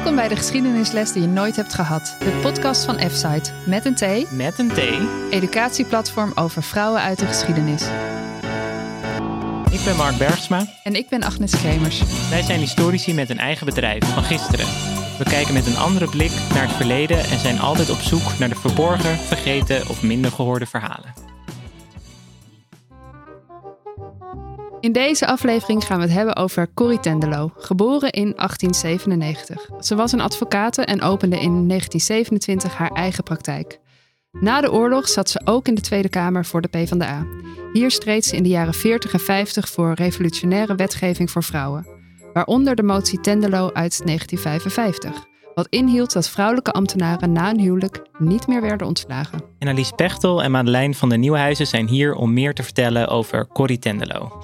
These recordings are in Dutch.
Welkom bij de geschiedenisles die je nooit hebt gehad. De podcast van F-Site. Met een T. Met een T. Educatieplatform over vrouwen uit de geschiedenis. Ik ben Mark Bergsma. En ik ben Agnes Kremers. Wij zijn historici met een eigen bedrijf van gisteren. We kijken met een andere blik naar het verleden en zijn altijd op zoek naar de verborgen, vergeten of minder gehoorde verhalen. In deze aflevering gaan we het hebben over Corrie Tendelo, geboren in 1897. Ze was een advocate en opende in 1927 haar eigen praktijk. Na de oorlog zat ze ook in de Tweede Kamer voor de PvdA. Hier streed ze in de jaren 40 en 50 voor revolutionaire wetgeving voor vrouwen, waaronder de motie Tendelo uit 1955 wat inhield dat vrouwelijke ambtenaren na een huwelijk niet meer werden ontslagen. En Alice Pechtel en Madeleine van der Nieuwenhuizen zijn hier om meer te vertellen over Corrie Tendelo.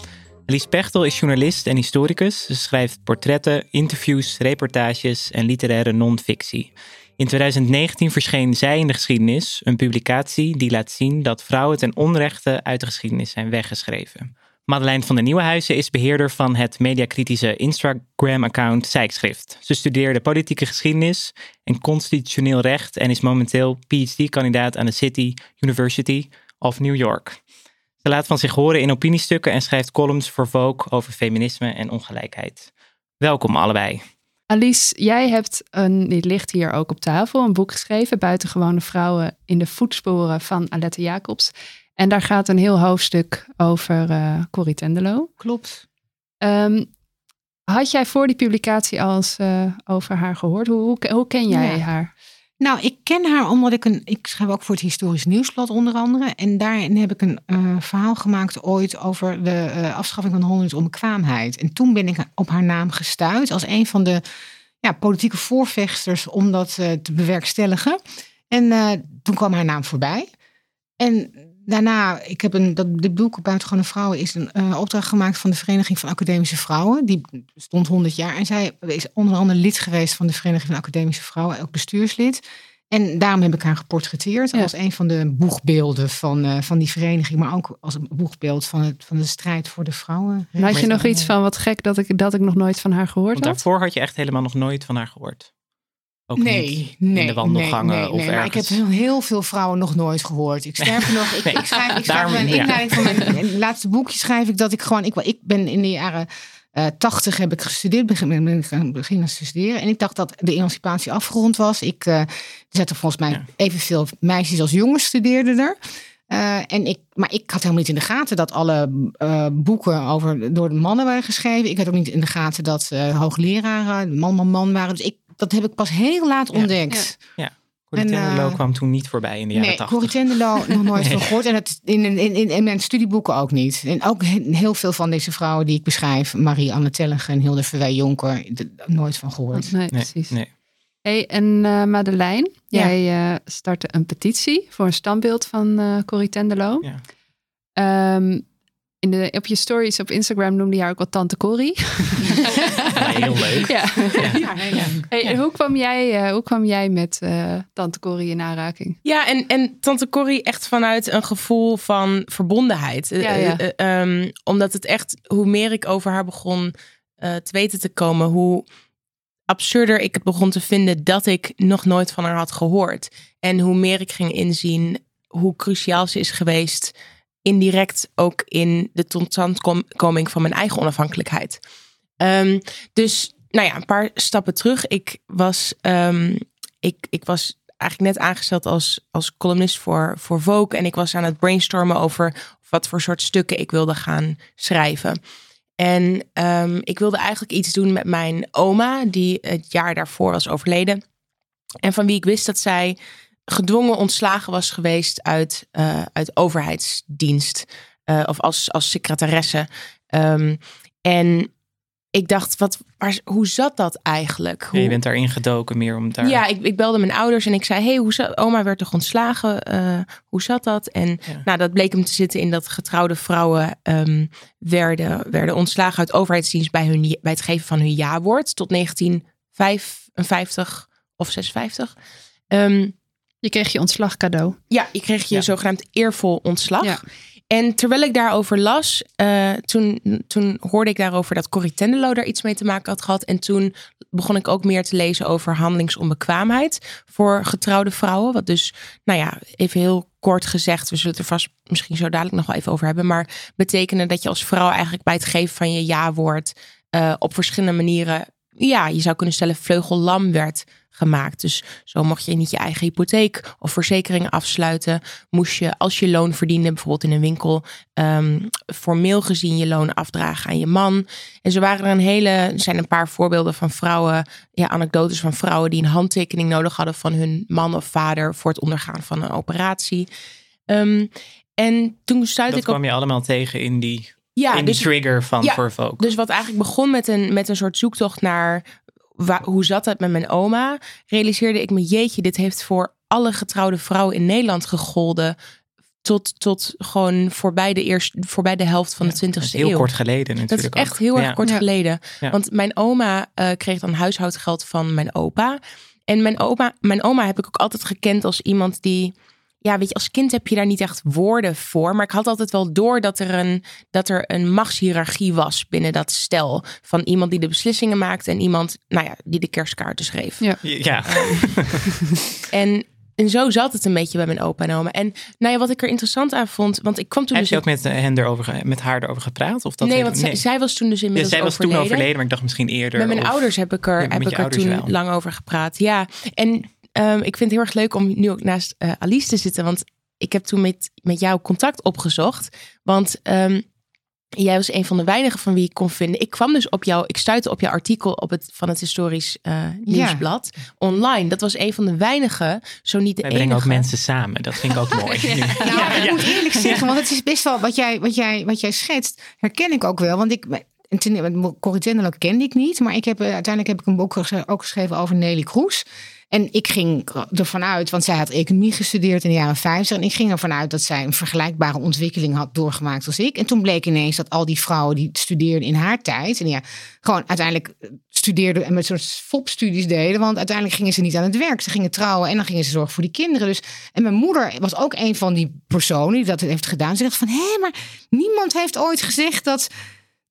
Lies Pechtel is journalist en historicus. Ze schrijft portretten, interviews, reportages en literaire non-fictie. In 2019 verscheen Zij in de Geschiedenis, een publicatie die laat zien dat vrouwen ten onrechte uit de geschiedenis zijn weggeschreven. Madeleine van der Nieuwenhuizen is beheerder van het mediakritische Instagram-account Zijkschrift. Ze studeerde politieke geschiedenis en constitutioneel recht en is momenteel PhD-kandidaat aan de City University of New York. Ze laat van zich horen in opiniestukken en schrijft columns voor Vogue over feminisme en ongelijkheid. Welkom allebei. Alice, jij hebt een, dit ligt hier ook op tafel, een boek geschreven, Buitengewone vrouwen in de voetsporen van Alette Jacobs. En daar gaat een heel hoofdstuk over uh, Corrie Tendelo. Klopt. Um, had jij voor die publicatie al eens uh, over haar gehoord? Hoe, hoe, hoe ken jij haar? Nou, ik ken haar omdat ik een. Ik schrijf ook voor het Historisch Nieuwsblad onder andere. En daarin heb ik een uh, verhaal gemaakt ooit over de uh, afschaffing van de Hollandse onbekwaamheid. En toen ben ik op haar naam gestuurd als een van de ja, politieke voorvechters om dat uh, te bewerkstelligen. En toen kwam haar naam voorbij. En daarna, ik heb een, dat, dit boek Buitengewone Vrouwen is een uh, opdracht gemaakt van de Vereniging van Academische Vrouwen. Die stond 100 jaar. En zij is onder andere lid geweest van de Vereniging van Academische Vrouwen, ook bestuurslid. En daarom heb ik haar geportretteerd als een van de boegbeelden van, uh, van die vereniging, maar ook als een boegbeeld van, het, van de strijd voor de vrouwen. had je nog iets van wat gek dat ik, dat ik nog nooit van haar gehoord Want had? Daarvoor had je echt helemaal nog nooit van haar gehoord. Ook nee, nee, in de wandelgangen nee, nee, of ergens. Maar ik heb heel, heel veel vrouwen nog nooit gehoord. Ik sterker nog, ik, ik schrijf, ik schrijf mijn ja. inleiding van mijn, laatste boekje schrijf ik dat ik gewoon, ik, ik ben in de jaren eh, tachtig heb ik gestudeerd, begin, ben ik gaan beginnen te studeren. En ik dacht dat de emancipatie afgerond was. Ik eh, zaten volgens mij Ja. evenveel meisjes als jongens studeerden er. Eh, en ik, maar ik had helemaal niet in de gaten dat alle boeken over, door de mannen waren geschreven. Ik had ook niet in de gaten dat hoogleraren man, man, man waren. Dus ik, dat heb ik pas heel laat Ja. ontdekt. Corrie En, Tendelo eh, kwam toen niet voorbij in de jaren Nee, tachtig. Corrie Tendelo nog nooit Nee. van gehoord. En het, in, in, in, in mijn studieboeken ook niet. En ook he- heel veel van deze vrouwen die ik beschrijf. Marie-Anne Tellegen en Hilde Verwij Jonker. d- Nooit van gehoord. Nee, Nee, precies. nee. Hey, en eh Madeleine, Ja. jij eh, startte een petitie voor een standbeeld van eh Corrie Tendelo. Ja. Ehm, in de, op je stories op Instagram noemde je haar ook wel Tante Corrie. Ja, heel leuk. ja. Ja, heel leuk. Hey, en hoe, kwam jij, eh, hoe kwam jij met eh, Tante Corrie in aanraking? Ja, en, en Tante Corrie echt vanuit een gevoel van verbondenheid. Eh, Ja, ja. eh, eh, ehm, omdat het echt, hoe meer ik over haar begon eh, te weten te komen, hoe absurder ik het begon te vinden dat ik nog nooit van haar had gehoord. En hoe meer ik ging inzien hoe cruciaal ze is geweest, indirect ook in de totstandkoming van mijn eigen onafhankelijkheid. Ehm, dus, nou ja, een paar stappen terug. Ik was, ehm, ik, ik was eigenlijk net aangesteld als, als columnist voor, voor Vogue. En ik was aan het brainstormen over wat voor soort stukken ik wilde gaan schrijven. En ehm, ik wilde eigenlijk iets doen met mijn oma, die het jaar daarvoor was overleden. En van wie ik wist dat zij gedwongen ontslagen was geweest uit, eh, uit overheidsdienst. eh, of als, als secretaresse. Ehm, en ik dacht, wat, waar, hoe zat dat eigenlijk? Ja, Hoe, je bent daarin gedoken meer om daar... ja, ik, ik belde mijn ouders en ik zei: hey, hoe zat, oma werd toch ontslagen? Eh, hoe zat dat? En Ja. nou, dat bleek hem te zitten in dat getrouwde vrouwen ehm, werden, werden ontslagen uit overheidsdienst bij, hun, bij het geven van hun ja-woord tot 1955 of 56. Ehm, Je kreeg je ontslag cadeau. ja, je kreeg je Ja. zogenaamd eervol ontslag. Ja. En terwijl ik daarover las, uh, toen, toen hoorde ik daarover dat Corrie Tenderlo daar iets mee te maken had gehad. En toen begon ik ook meer te lezen over handelingsonbekwaamheid voor getrouwde vrouwen. Wat dus, nou ja, even heel kort gezegd, we zullen het er vast misschien zo dadelijk nog wel even over hebben. Maar betekende dat je als vrouw eigenlijk bij het geven van je ja-woord uh, op verschillende manieren, ja, je zou kunnen stellen, vleugellam werd gemaakt. Dus zo mocht je niet je eigen hypotheek of verzekeringen afsluiten. Moest je, als je loon verdiende, bijvoorbeeld in een winkel, um, formeel gezien je loon afdragen aan je man. En zo waren er een hele, er zijn een paar voorbeelden van vrouwen, ja, anekdotes van vrouwen die een handtekening nodig hadden van hun man of vader voor het ondergaan van een operatie. Um, en toen stuitte dat ik op. kwam je allemaal tegen in die ja, in die dus, trigger van ja, voor Dus wat eigenlijk begon met een, met een soort zoektocht naar hoe zat het met mijn oma, realiseerde ik me, jeetje, dit heeft voor alle getrouwde vrouwen in Nederland gegolden. Tot, tot gewoon voorbij de, eerste, voorbij de helft van de 20e eeuw. Heel kort geleden natuurlijk. Dat is echt heel erg kort geleden. Want mijn oma uh, kreeg dan huishoudgeld van mijn opa. En mijn oma, mijn oma heb ik ook altijd gekend als iemand die ja, weet je, als kind heb je daar niet echt woorden voor. Maar ik had altijd wel door dat er een, dat er een machtshierarchie was binnen dat stel. Van iemand die de beslissingen maakte en iemand, nou ja, die de kerstkaarten schreef. Ja. ja. en en zo zat het een beetje bij mijn opa en oma. En nou ja, wat ik er interessant aan vond, want ik kwam toen. Heb dus je ook met, hen erover, met haar erover gepraat? Of dat nee, want nee. Zij, was toen dus inmiddels ja, zij was overleden. toen overleden, maar ik dacht misschien eerder. Met mijn of, ouders heb ik er, heb ik er toen wel. lang over gepraat. Ja, en Um, ik vind het heel erg leuk om nu ook naast uh, Alice te zitten. Want ik heb toen met, met jou contact opgezocht. Want um, jij was een van de weinigen van wie ik kon vinden. Ik kwam dus op jou, ik stuitte op jouw artikel op het, van het historisch uh, nieuwsblad ja. online. Dat was een van de weinige, zo niet de Wij enige. brengen ook mensen samen. Dat vind ik ook mooi. ja. Nou, ik moet eerlijk zeggen, want het is best wel wat jij, wat jij, wat jij schetst, herken ik ook wel. Want ik en Corrie Tenderlo kende ik niet, maar ik heb, uiteindelijk heb ik een boek ook geschreven over Nelly Kroes. En ik ging ervan uit, want zij had economie gestudeerd in de jaren 50. En ik ging ervan uit dat zij een vergelijkbare ontwikkeling had doorgemaakt als ik. En toen bleek ineens dat al die vrouwen die studeerden in haar tijd. En ja, gewoon uiteindelijk studeerden en met soort FOP-studies deden. Want uiteindelijk gingen ze niet aan het werk. Ze gingen trouwen en dan gingen ze zorgen voor die kinderen. Dus, en mijn moeder was ook een van die personen die dat heeft gedaan. Ze dacht van, hé, maar niemand heeft ooit gezegd dat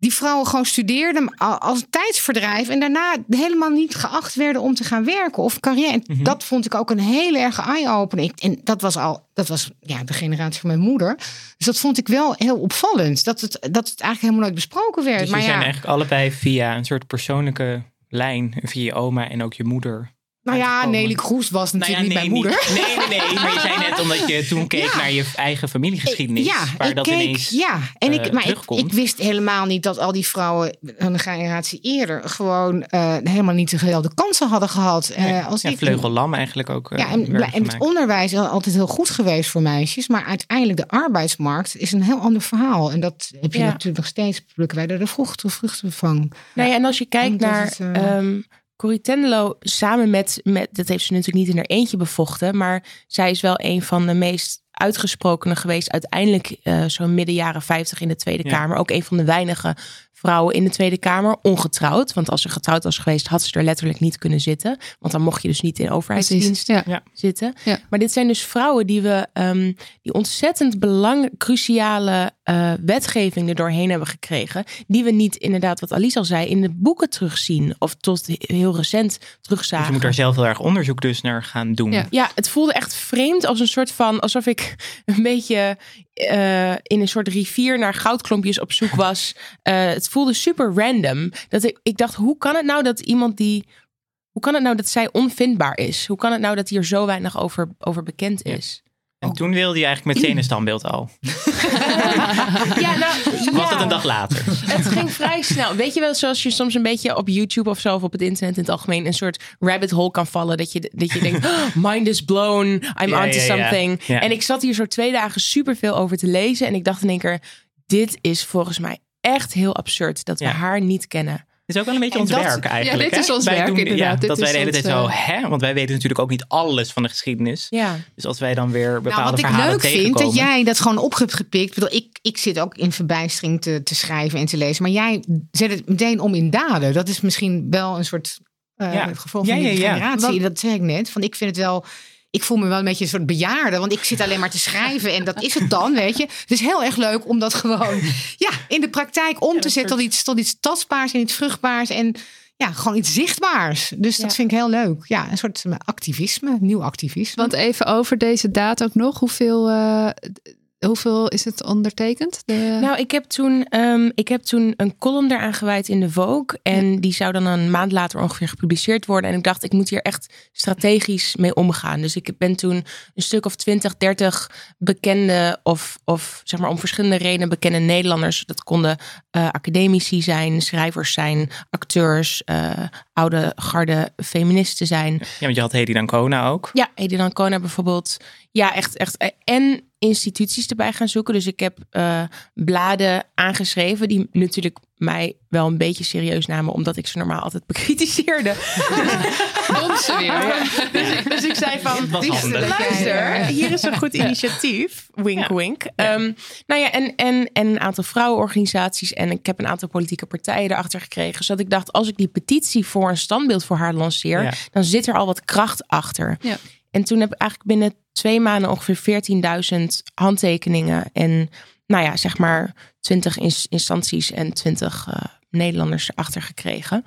die vrouwen gewoon studeerden als tijdsverdrijf en daarna helemaal niet geacht werden om te gaan werken of carrière. En mhm. dat vond ik ook een heel erg eye-opener. En dat was al, dat was ja, de generatie van mijn moeder. Dus dat vond ik wel heel opvallend. Dat het, dat het eigenlijk helemaal nooit besproken werd. Dus maar zijn ja, eigenlijk allebei via een soort persoonlijke lijn, via je oma en ook je moeder nou ja, Nelly Kroes was natuurlijk nou ja, niet mijn moeder. nee, nee, nee. Maar je zei net omdat je toen keek naar je eigen familiegeschiedenis. Ja, waar ik dat keek, ineens ja. En ik, uh, maar ik, ik, wist helemaal niet dat al die vrouwen een generatie eerder gewoon uh, helemaal niet dezelfde kansen hadden gehad. Uh, nee. als ja, ik. vleugellam eigenlijk ook. ja, en, en het onderwijs is altijd heel goed geweest voor meisjes. Maar uiteindelijk de arbeidsmarkt is een heel ander verhaal. En dat heb je ja. natuurlijk nog steeds. Plukken wij er de vruchten, vruchten van. Nou ja, en als je kijkt naar. Het, um, Corrie Tenderlo samen met, met, dat heeft ze natuurlijk niet in haar eentje bevochten, maar zij is wel een van de meest uitgesprokenen geweest. Uiteindelijk uh, zo'n midden jaren 50 in de Tweede ja. Kamer. Ook een van de weinige vrouwen in de Tweede Kamer, ongetrouwd. Want als ze getrouwd was geweest, had ze er letterlijk niet kunnen zitten. Want dan mocht je dus niet in overheidsdienst ja. zitten. Ja. Maar dit zijn dus vrouwen die we um, die ontzettend belang, cruciale uh, wetgeving er doorheen hebben gekregen. Die we niet inderdaad, wat Alice al zei, in de boeken terugzien. Of tot heel recent terugzagen. Dus je moet daar zelf heel erg onderzoek dus naar gaan doen. Ja, ja het voelde echt vreemd als een soort van, alsof ik een beetje uh, in een soort rivier naar goudklompjes op zoek was. Uh, het voelde super random. Dat ik, ik dacht, hoe kan het nou dat iemand die. Hoe kan het nou dat zij onvindbaar is? Hoe kan het nou dat hier zo weinig over, over bekend is? En toen wilde je eigenlijk meteen een standbeeld al. ja, nou, Was dat een dag later? Het ging vrij snel. Weet je wel, zoals je soms een beetje op YouTube of zo, of op het internet in het algemeen, een soort rabbit hole kan vallen. Dat je, dat je denkt, oh, mind is blown, I'm ja, onto ja, something. En ik zat hier zo twee dagen super veel over te lezen. En ik dacht in één keer, dit is volgens mij echt heel absurd dat we haar niet kennen. Het is ook wel een beetje en ons dat, werk eigenlijk. Ja, dit is ons werk doen, inderdaad. Ja, dat wij de hele tijd zo, hè? Want wij weten natuurlijk ook niet alles van de geschiedenis. Ja. Dus als wij dan weer bepaalde nou, wat verhalen ik leuk vind, dat jij dat gewoon op hebt gepikt. Ik, bedoel, ik, ik zit ook in verbijstering te, te schrijven en te lezen. Maar jij zet het meteen om in daden. Dat is misschien wel een soort uh, ja. gevolg van ja, die generatie. Dat zeg ik net. Van, ik vind het wel... ik voel me wel een beetje een soort bejaarde. Want ik zit alleen maar te schrijven en dat is het dan, weet je. Het is heel erg leuk om dat gewoon ja, in de praktijk om te zetten tot iets, tot iets tastbaars en iets vruchtbaars. En ja, gewoon iets zichtbaars. Dus dat Ja. vind ik heel leuk. Ja, een soort activisme, nieuw activisme. Want even over deze daad ook nog. Hoeveel, eh, hoeveel is het ondertekend? De... Nou, ik heb, toen, ehm, ik heb toen een column eraan gewijd in de Vogue. En die zou dan een maand later ongeveer gepubliceerd worden. En ik dacht, ik moet hier echt strategisch mee omgaan. Dus ik ben toen een stuk of 20, 30 bekende of, of zeg maar om verschillende redenen bekende Nederlanders. Dat konden eh, academici zijn, schrijvers zijn, acteurs, eh, oude garde feministen zijn. Ja, want je had Hedy Dancona ook. Ja, Edith Ancona bijvoorbeeld. Ja, echt, echt. En instituties erbij gaan zoeken. Dus ik heb eh, bladen aangeschreven die natuurlijk mij wel een beetje serieus namen, omdat ik ze normaal altijd bekritiseerde. Weer. Ja. dus, ik, dus ik zei van, luister, hier is een goed initiatief. Wink, wink. Ehm, nou ja, en, en, en een aantal vrouwenorganisaties. En ik heb een aantal politieke partijen erachter gekregen. Zodat ik dacht, als ik die petitie voor een standbeeld voor haar lanceer, Ja. dan zit er al wat kracht achter. Ja. En toen heb ik eigenlijk binnen twee maanden ongeveer 14.000 handtekeningen. En nou ja, zeg maar 20 ins- instanties en 20 eh, Nederlanders erachter gekregen.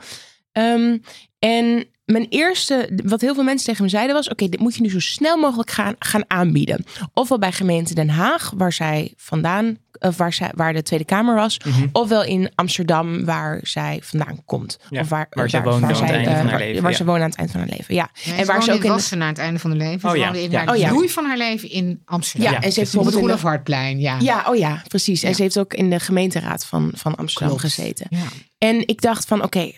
Ehm, en mijn eerste, wat heel veel mensen tegen me zeiden was: Oké, dit moet je nu zo snel mogelijk gaan, gaan aanbieden. Ofwel bij gemeente Den Haag, waar zij vandaan, of waar, zij, waar de Tweede Kamer was, Mhm. ofwel in Amsterdam, waar zij vandaan komt. Ja, of waar, waar zij woonde aan het einde eh, van haar waar- leven, Waar ja. ze wonen aan het eind van haar leven. Ja. En waar ze ook in. Wassenaar aan het einde van haar leven. Oh ja, in ja. haar Oh van haar leven in Amsterdam. Ja, en ze heeft op het de- ja. Ja, oh ja, precies. En ze heeft ook in de gemeenteraad van, van Amsterdam Klopt. gezeten. Ja. En ik dacht van, oké,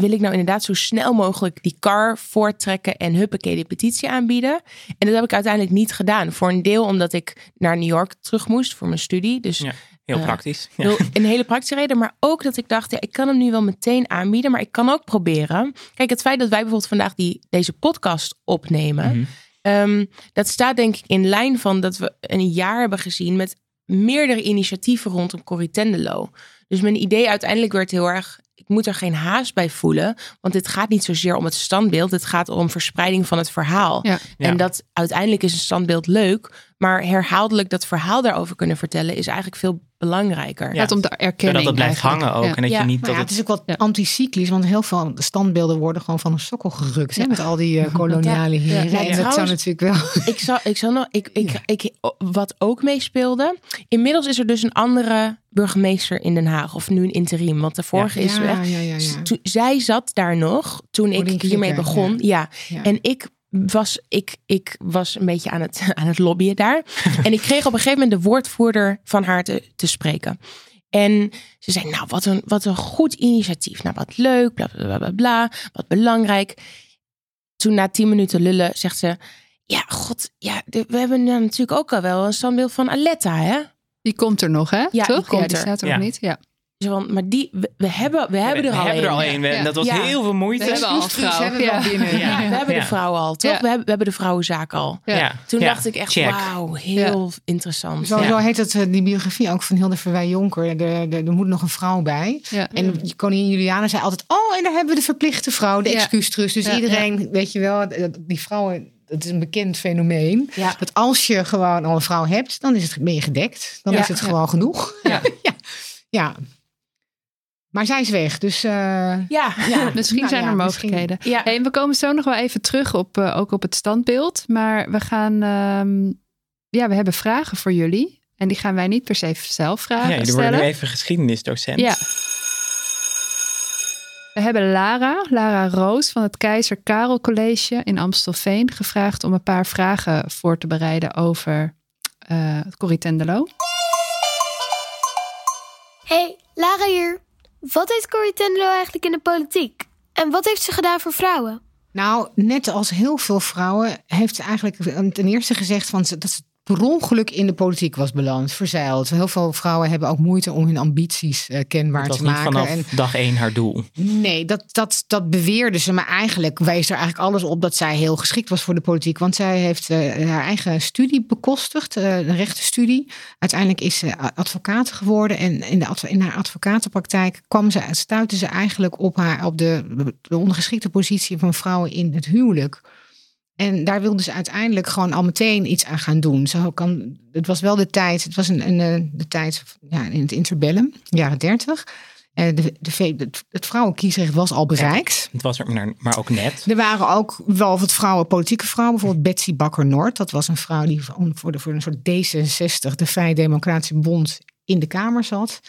wil ik nou inderdaad zo snel mogelijk die car voortrekken en huppakee die petitie aanbieden? En dat heb ik uiteindelijk niet gedaan. Voor een deel omdat ik naar New York terug moest voor mijn studie. Dus Ja, heel Eh, praktisch. Ja. heel- een hele praktische reden. Maar ook dat ik dacht, ja, ik kan hem nu wel meteen aanbieden. Maar ik kan ook proberen. Kijk, het feit dat wij bijvoorbeeld vandaag die, deze podcast opnemen. Mhm. Ehm, dat staat denk ik in lijn van dat we een jaar hebben gezien met meerdere initiatieven rondom Corrie Tenderlo. Dus mijn idee uiteindelijk werd heel erg, moet er geen haast bij voelen. Want dit gaat niet zozeer om het standbeeld. Het gaat om verspreiding van het verhaal. Ja. Ja. En dat uiteindelijk is een standbeeld leuk. Maar herhaaldelijk dat verhaal daarover kunnen vertellen is eigenlijk veel belangrijker. Ja. Het gaat om de erkenning. Zodat het blijft eigenlijk. hangen ook. Ja. En dat Ja. je niet Maar dat ja, het... het is ook wat Ja. anticyclisch, want heel veel standbeelden worden gewoon van een sokkel gerukt. Hè, met al die eh, koloniale Ja. heren. Ja, En dat trouwens- zou natuurlijk wel... Ik zal, ik zal nog, ik, ik, ik, wat ook meespeelde. Inmiddels is er dus een andere burgemeester in Den Haag. Of nu een interim, want de vorige is ja, weg. ja, ja, ja. Toen- zij zat daar nog toen ik hiermee begon. Ja. Ja. En ik was, ik, ik was een beetje aan het, aan het lobbyen daar. en ik kreeg op een gegeven moment de woordvoerder van haar te, te spreken. En ze zei, nou, wat een, wat een goed initiatief. Nou, wat leuk, bla, bla, bla, bla. Wat belangrijk. Toen na tien minuten lullen zegt ze... Ja, god, ja, we hebben natuurlijk ook al wel een standbeeld van Aletta, hè? Die komt er nog, hè? die Toch? komt ja, die er. staat er Ja. nog niet. Ja. Zo van, maar die, we, we hebben, we hebben er we al hebben er een. al één. Ja. Dat was Ja. heel veel moeite. We hebben al een vrouw. we Ja. al binnen. Ja, we hebben Ja. de vrouwen al, toch? Ja. We, hebben, we hebben de vrouwenzaak al. Ja. Toen Ja. dacht ik echt, wauw, heel interessant. Zo, Ja. zo heet het, eh, die biografie ook van Hilde Verwij Jonker. Er, moet nog een vrouw bij. Ja. En koningin Juliana zei altijd... Oh, en daar hebben we de verplichte vrouw, de Ja. excuustrust. Dus Ja, iedereen, weet je wel, die vrouwen... Het is een bekend fenomeen. Ja. Dat als je gewoon al een vrouw hebt, dan is het, ben je gedekt. Dan Ja. is het Ja. gewoon genoeg. Ja. ja. Maar zij is weg, dus... eh, Ja. ja. Misschien Nou zijn ja, er mogelijkheden. Ja. Hey, en we komen zo nog wel even terug op, eh, ook op het standbeeld. Maar we gaan, ehm, ja, we hebben vragen voor jullie. En die gaan wij niet per se zelf vragen Ja, jullie worden stellen. nu even geschiedenisdocent. Ja. We hebben Lara, Lara Roos van het Keizer Karel College in Amstelveen gevraagd om een paar vragen voor te bereiden over eh Corrie Tenderlo. Hey, Lara hier. Wat deed Corrie Tenderlo eigenlijk in de politiek? En wat heeft ze gedaan voor vrouwen? Nou, net als heel veel vrouwen heeft ze eigenlijk ten eerste gezegd van dat ze per ongeluk in de politiek was beland, verzeild. Heel veel vrouwen hebben ook moeite om hun ambities eh, kenbaar te maken. vanaf En dag één haar doel. nee, dat, dat, dat beweerde ze. Maar eigenlijk wees er eigenlijk alles op dat zij heel geschikt was voor de politiek. Want zij heeft eh, haar eigen studie bekostigd, eh, een rechtenstudie. Uiteindelijk is ze advocaat geworden. En in, de, adv- in haar advocatenpraktijk kwam ze, stuitte ze eigenlijk op, haar, op de, de ondergeschikte positie van vrouwen in het huwelijk. En daar wilde ze uiteindelijk gewoon al meteen iets aan gaan doen. Zo kan, het was wel de tijd, het was een, een, eh, de tijd ja, in het interbellum, jaren dertig. Uh, de, de, het, het vrouwenkiesrecht was al bereikt. Het was er maar, maar ook net. Er waren ook wel wat vrouwen, politieke vrouwen. Bijvoorbeeld Betsy Bakker-Noord. Dat was een vrouw die voor, de, voor een soort D66, de Vrije Democratische Bond, in de Kamer zat.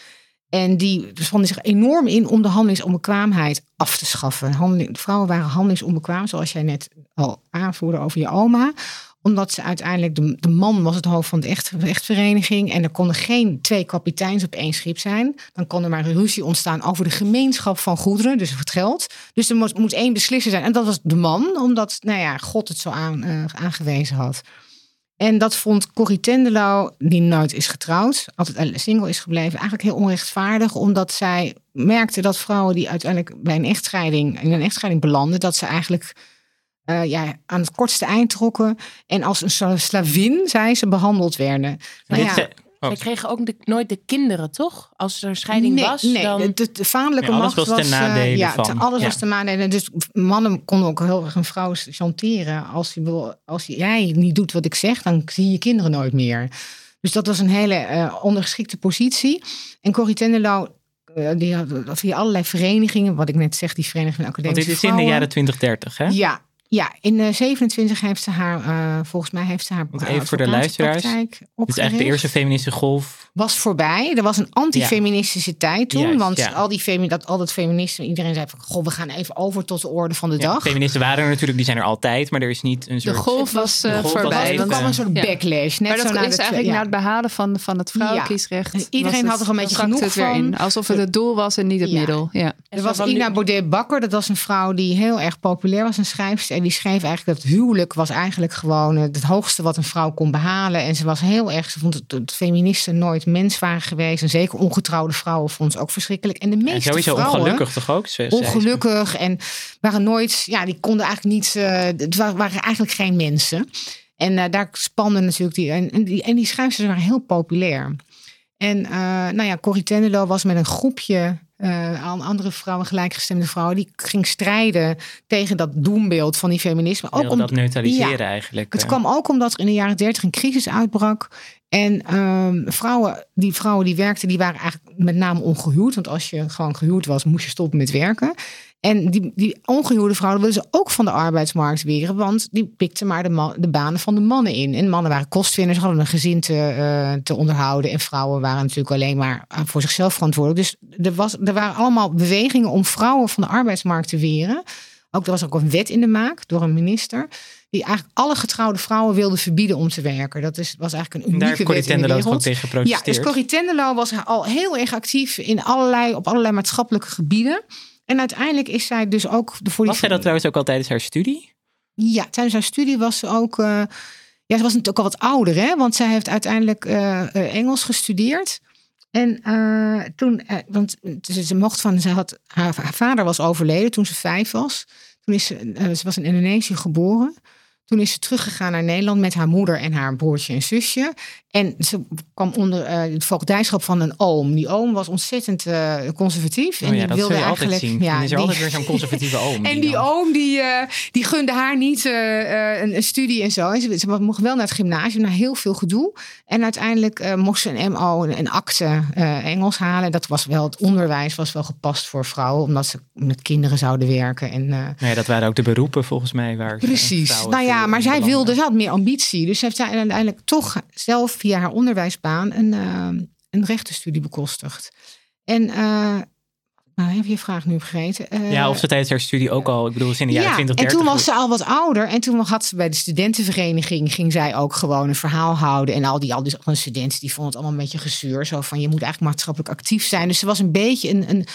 En die spande zich enorm in om de handelingsonbekwaamheid af te schaffen. Vrouwen waren handelingsonbekwaam, zoals jij net al aanvoerde over je oma omdat ze uiteindelijk, de, de man was het hoofd van de echt, echtvereniging. En er konden geen twee kapiteins op één schip zijn. Dan kon er maar een ruzie ontstaan over de gemeenschap van goederen, dus het geld. Dus er moest, moest één beslisser zijn. En dat was de man, omdat nou ja, God het zo aan, uh, aangewezen had. En dat vond Corrie Tendelau, die nooit is getrouwd, altijd single is gebleven, eigenlijk heel onrechtvaardig. Omdat zij merkte dat vrouwen die uiteindelijk bij een echtscheiding, in een echtscheiding belanden, dat ze eigenlijk uh, ja, aan het kortste eind trokken. En als een slavin, zei ze, behandeld werden. Nou ja. Zij kregen ook nooit de kinderen, toch? Als er scheiding was. Nee, dan... de, de vaderlijke macht was, ten nadele ja, van. alles was ten nadele. Dus mannen konden ook heel erg een vrouw chanteren. Als, je, als jij niet doet wat ik zeg, dan zie je je kinderen nooit meer. Dus dat was een hele uh, ondergeschikte positie. En Corrie Tenderlau uh, die had via allerlei verenigingen, wat ik net zeg, die vereniging van academische Want dit is in de jaren 20, 30, hè? Ja, ja, in uh, 27 heeft ze haar, uh, volgens mij heeft ze haar. Want even voor de luisteraars. Het is eigenlijk de eerste feministische golf was voorbij. Er was een antifeministische tijd toen. want al, die femi dat, al dat feminisme, iedereen zei van... Goh, we gaan even over tot de orde van de dag. Feministen waren er natuurlijk, die zijn er altijd. Maar er is niet een soort... De golf was, uh, voorbij. Er kwam een soort backlash. Net maar dat zo is eigenlijk na het behalen van, van het vrouwenkiesrecht. Iedereen had er een beetje genoeg het weer in. Alsof het het doel was en niet het middel. Ja. Er was Ina Baudet-Bakker. Dat was een vrouw die heel erg populair was. Een schrijfster. En die schreef eigenlijk dat huwelijk was eigenlijk gewoon het hoogste wat een vrouw kon behalen. En ze was heel erg... Ze vond het, feministen nooit mens waren geweest en zeker ongetrouwde vrouwen vonden ze ook verschrikkelijk. En de meeste en sowieso vrouwen, ongelukkig toch ook? Ze, ongelukkig en waren nooit, ja, die konden eigenlijk niet, uh, het waren eigenlijk geen mensen. En uh, daar spannen natuurlijk die en, die, en die schrijfsters waren heel populair. En uh, nou ja, Corrie Tenderlo was met een groepje uh, andere vrouwen, gelijkgestemde vrouwen, die ging strijden tegen dat doembeeld van die feminisme. Ook om dat neutraliseren eigenlijk. Het kwam ook omdat er in de jaren dertig een crisis uitbrak. En um, vrouwen, die vrouwen die werkten, die waren eigenlijk met name ongehuwd. Want als je gewoon gehuwd was, moest je stoppen met werken. En die, die ongehuwde vrouwen wilden ze ook van de arbeidsmarkt weren. Want die pikten maar de, man, de banen van de mannen in. En mannen waren kostwinners, hadden een gezin te, uh, te onderhouden. En vrouwen waren natuurlijk alleen maar voor zichzelf verantwoordelijk. Dus er, was, er waren allemaal bewegingen om vrouwen van de arbeidsmarkt te weren. Ook er was ook een wet in de maak door een minister die eigenlijk alle getrouwde vrouwen wilde verbieden om te werken. Dat is, was eigenlijk een unieke wet in de wereld. ook tegen geprotesteerd. Ja, dus Corrie Tenderlo was al heel erg actief in allerlei, op allerlei maatschappelijke gebieden. En uiteindelijk is zij dus ook... De voor was zij dat trouwens ook al tijdens haar studie? Ja, tijdens haar studie was ze ook... Uh, ja, ze was natuurlijk ook al wat ouder, hè? Want zij heeft uiteindelijk uh, Engels gestudeerd. En uh, toen, want ze, ze, mocht van, ze had, haar, haar, vader was overleden toen ze vijf was. Toen is ze, ze was in Indonesië geboren. Toen is ze teruggegaan naar Nederland met haar moeder en haar broertje en zusje. En ze kwam onder uh, het voogdijschap van een oom. Die oom was ontzettend uh, conservatief. Oh en ja, die wilde eigenlijk. Zien. Ja, is er die, altijd weer zo'n conservatieve oom. en die, oom die, uh, die gunde haar niet een, een, studie en zo. En ze, ze, mocht wel naar het gymnasium, naar heel veel gedoe. En uiteindelijk mocht ze een MO, een, een akte Engels halen. Dat was wel, het onderwijs was wel gepast voor vrouwen, omdat ze met kinderen zouden werken. En, nee, nou dat waren ook de beroepen volgens mij. Waar precies. Nou ja, maar zij wilde, ze had meer ambitie. Dus ze heeft uiteindelijk toch zelf via haar onderwijsbaan een, uh, een rechtenstudie bekostigd. En uh, nou, heb je vraag nu vergeten? Uh, ja, of ze tijdens haar studie ook al, ik bedoel, in de jaren ja, 20, 30. En toen was ze al wat ouder. En toen had ze bij de studentenvereniging, ging zij ook gewoon een verhaal houden. En al die, al die studenten, die vonden het allemaal een beetje gezuur. Zo van, je moet eigenlijk maatschappelijk actief zijn. Dus ze was een beetje een, een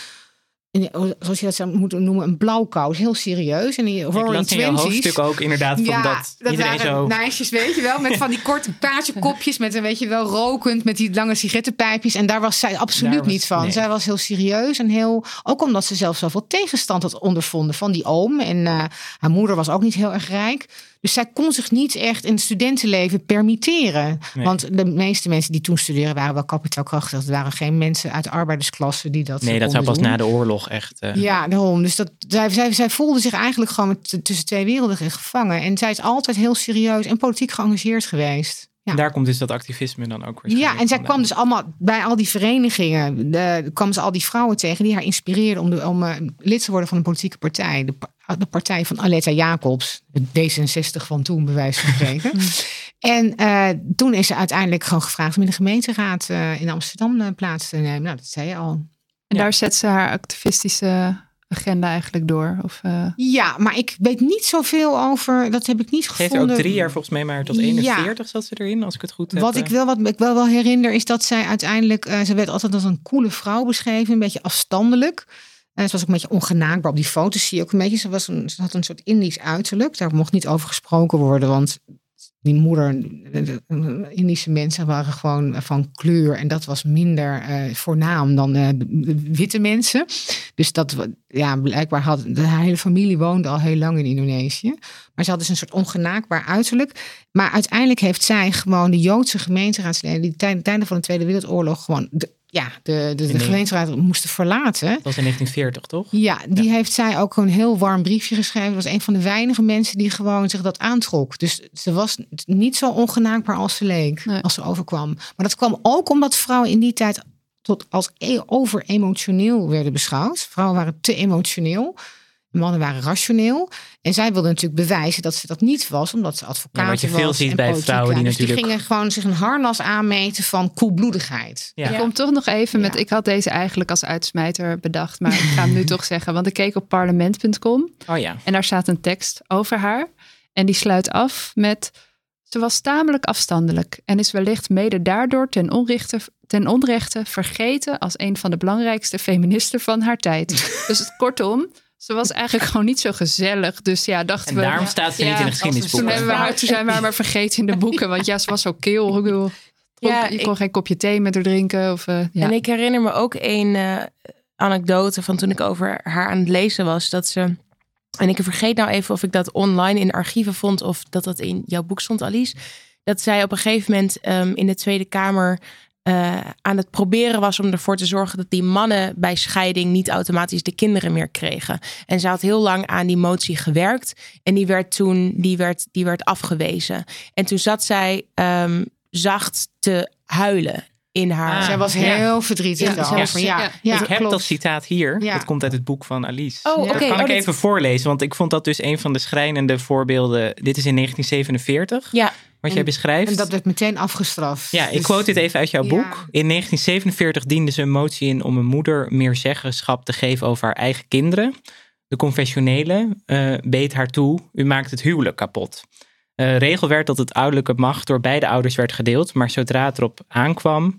zoals je dat zou moeten noemen, een blauwkous. Heel serieus. En die Roaring Twenties. hoofdstuk ook inderdaad van ja, dat, dat iedereen zo... meisjes, weet je wel. Met van die korte paardje met een, weet je wel, rokend. Met die lange sigarettenpijpjes. En daar was zij absoluut niet van. Zij was heel serieus en heel... Ook omdat ze zelf zoveel tegenstand had ondervonden van die oom. En uh, haar moeder was ook niet heel erg rijk. Dus zij kon zich niet echt in het studentenleven permitteren. Nee. Want de meeste mensen die toen studeerden waren wel kapitaalkrachtig. Er waren geen mensen uit de arbeidersklasse die dat Nee, dat zou pas na de oorlog echt. eh, Ja, daarom. Dus dat, zij, zij, zij voelde zich eigenlijk gewoon tussen twee werelden gevangen. En zij is altijd heel serieus en politiek geëngageerd geweest. Ja. En daar komt dus dat activisme dan ook weer. Ja, en zij kwam dus allemaal bij al die verenigingen. De, kwam ze al die vrouwen tegen die haar inspireerden om, de, om eh, lid te worden van een politieke partij. De, de partij van Aletta Jacobs, de D66 van toen, bij wijze van spreken. en eh, toen is ze uiteindelijk gewoon gevraagd om in de gemeenteraad eh, in Amsterdam plaats te nemen. Nou, dat zei je al. En Ja. daar zet ze haar activistische agenda eigenlijk door. Of, eh, Ja, maar ik weet niet zoveel over. Dat heb ik niet Ze heeft er gevonden. ook drie jaar volgens mij maar tot Ja. 41 zat ze erin, als ik het goed heb. Wat eh. ik wel, wat ik wel, wel herinner is dat zij uiteindelijk, eh, ze werd altijd als een coole vrouw beschreven, een beetje afstandelijk. En ze was ook een beetje ongenaakbaar. Op die foto's zie je ook een beetje, ze, was een, ze had een soort Indisch uiterlijk. Daar mocht niet over gesproken worden, want die moeder, de- Indische mensen waren gewoon van kleur. En dat was minder eh, voornaam dan eh, witte mensen. Dus dat, ja, blijkbaar had de hele familie woonde al heel lang in Indonesië. Maar ze had dus een soort ongenaakbaar uiterlijk. Maar uiteindelijk heeft zij gewoon de Joodse gemeenteraadsleden... die tijdens tijden van de Tweede Wereldoorlog gewoon de, ja, de, de, de gemeenteraad moesten verlaten. Dat was in 1940, toch? Ja, die heeft zij ook een heel warm briefje geschreven. Dat was een van de weinige mensen die gewoon zich dat aantrok. Dus ze was niet zo ongenaakbaar als ze leek, Nee. als ze overkwam. Maar dat kwam ook omdat vrouwen in die tijd tot als e- over-emotioneel werden beschouwd. Vrouwen waren te emotioneel. Mannen waren rationeel. En zij wilde natuurlijk bewijzen dat ze dat niet was, omdat ze advocaat Ja, wat je was. veel ziet en bij vrouwen die. Dus natuurlijk- die gingen gewoon zich een harnas aanmeten van koelbloedigheid. Ja. Ik kom toch nog even met. Ja. Ik had deze eigenlijk als uitsmijter bedacht, maar ik ga hem nu toch zeggen. Want ik keek op parlement.com Oh ja. en daar staat een tekst over haar. En die sluit af met. Ze was tamelijk afstandelijk en is wellicht mede daardoor ten onrechte, ten onrechte vergeten als een van de belangrijkste feministen van haar tijd. dus het, kortom, ze was eigenlijk gewoon niet zo gezellig. Dus ja, dachten En we. daarom staat ze niet in de Toen, geschiedenisboeken. hebben we haar, toen zijn we haar maar vergeten in de boeken. Want ja, ze was zo kil. Ik bedoel, Ja, je ik- kon geen kopje thee met haar drinken. Of, eh, ja. En ik herinner me ook een eh, anekdote van toen ik over haar aan het lezen was. Dat ze. En ik vergeet nou even of ik dat online in archieven vond of dat dat in jouw boek stond, Alice. Dat zij op een gegeven moment ehm, in de Tweede Kamer eh, aan het proberen was om ervoor te zorgen dat die mannen bij scheiding niet automatisch de kinderen meer kregen. En ze had heel lang aan die motie gewerkt en die werd toen die werd, die werd afgewezen. En toen zat zij ehm, zacht te huilen in haar. Ah. Zij was ja. heel verdrietig Ja, daarover. Ja, ja. ja, ik heb klopt. dat citaat hier. Ja. Dat komt uit het boek van Alice. Oh, dat oké. kan Oh, ik even voorlezen, want ik vond dat dus een van de schrijnende voorbeelden. Dit is in 1947, Ja, wat jij beschrijft. En dat werd meteen afgestraft. Ja, ik Dus- quote dit even uit jouw Ja. boek. In 1947 diende ze een motie in om een moeder meer zeggenschap te geven over haar eigen kinderen. De confessionele eh, beet haar toe, u maakt het huwelijk kapot. Eh, regel werd dat het ouderlijke macht door beide ouders werd gedeeld, maar zodra het erop aankwam,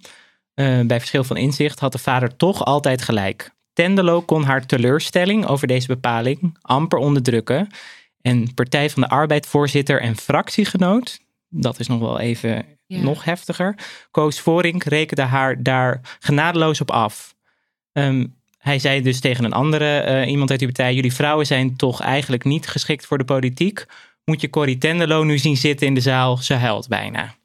eh, bij verschil van inzicht, had de vader toch altijd gelijk. Tendelo kon haar teleurstelling over deze bepaling amper onderdrukken. En Partij van de Arbeid voorzitter en fractiegenoot, dat is nog wel even Ja. nog heftiger, Koos Vorink rekende haar daar genadeloos op af. Ehm, hij zei dus tegen een andere, eh, iemand uit die partij, jullie vrouwen zijn toch eigenlijk niet geschikt voor de politiek. Moet je Corrie Tendelo nu zien zitten in de zaal, ze huilt bijna.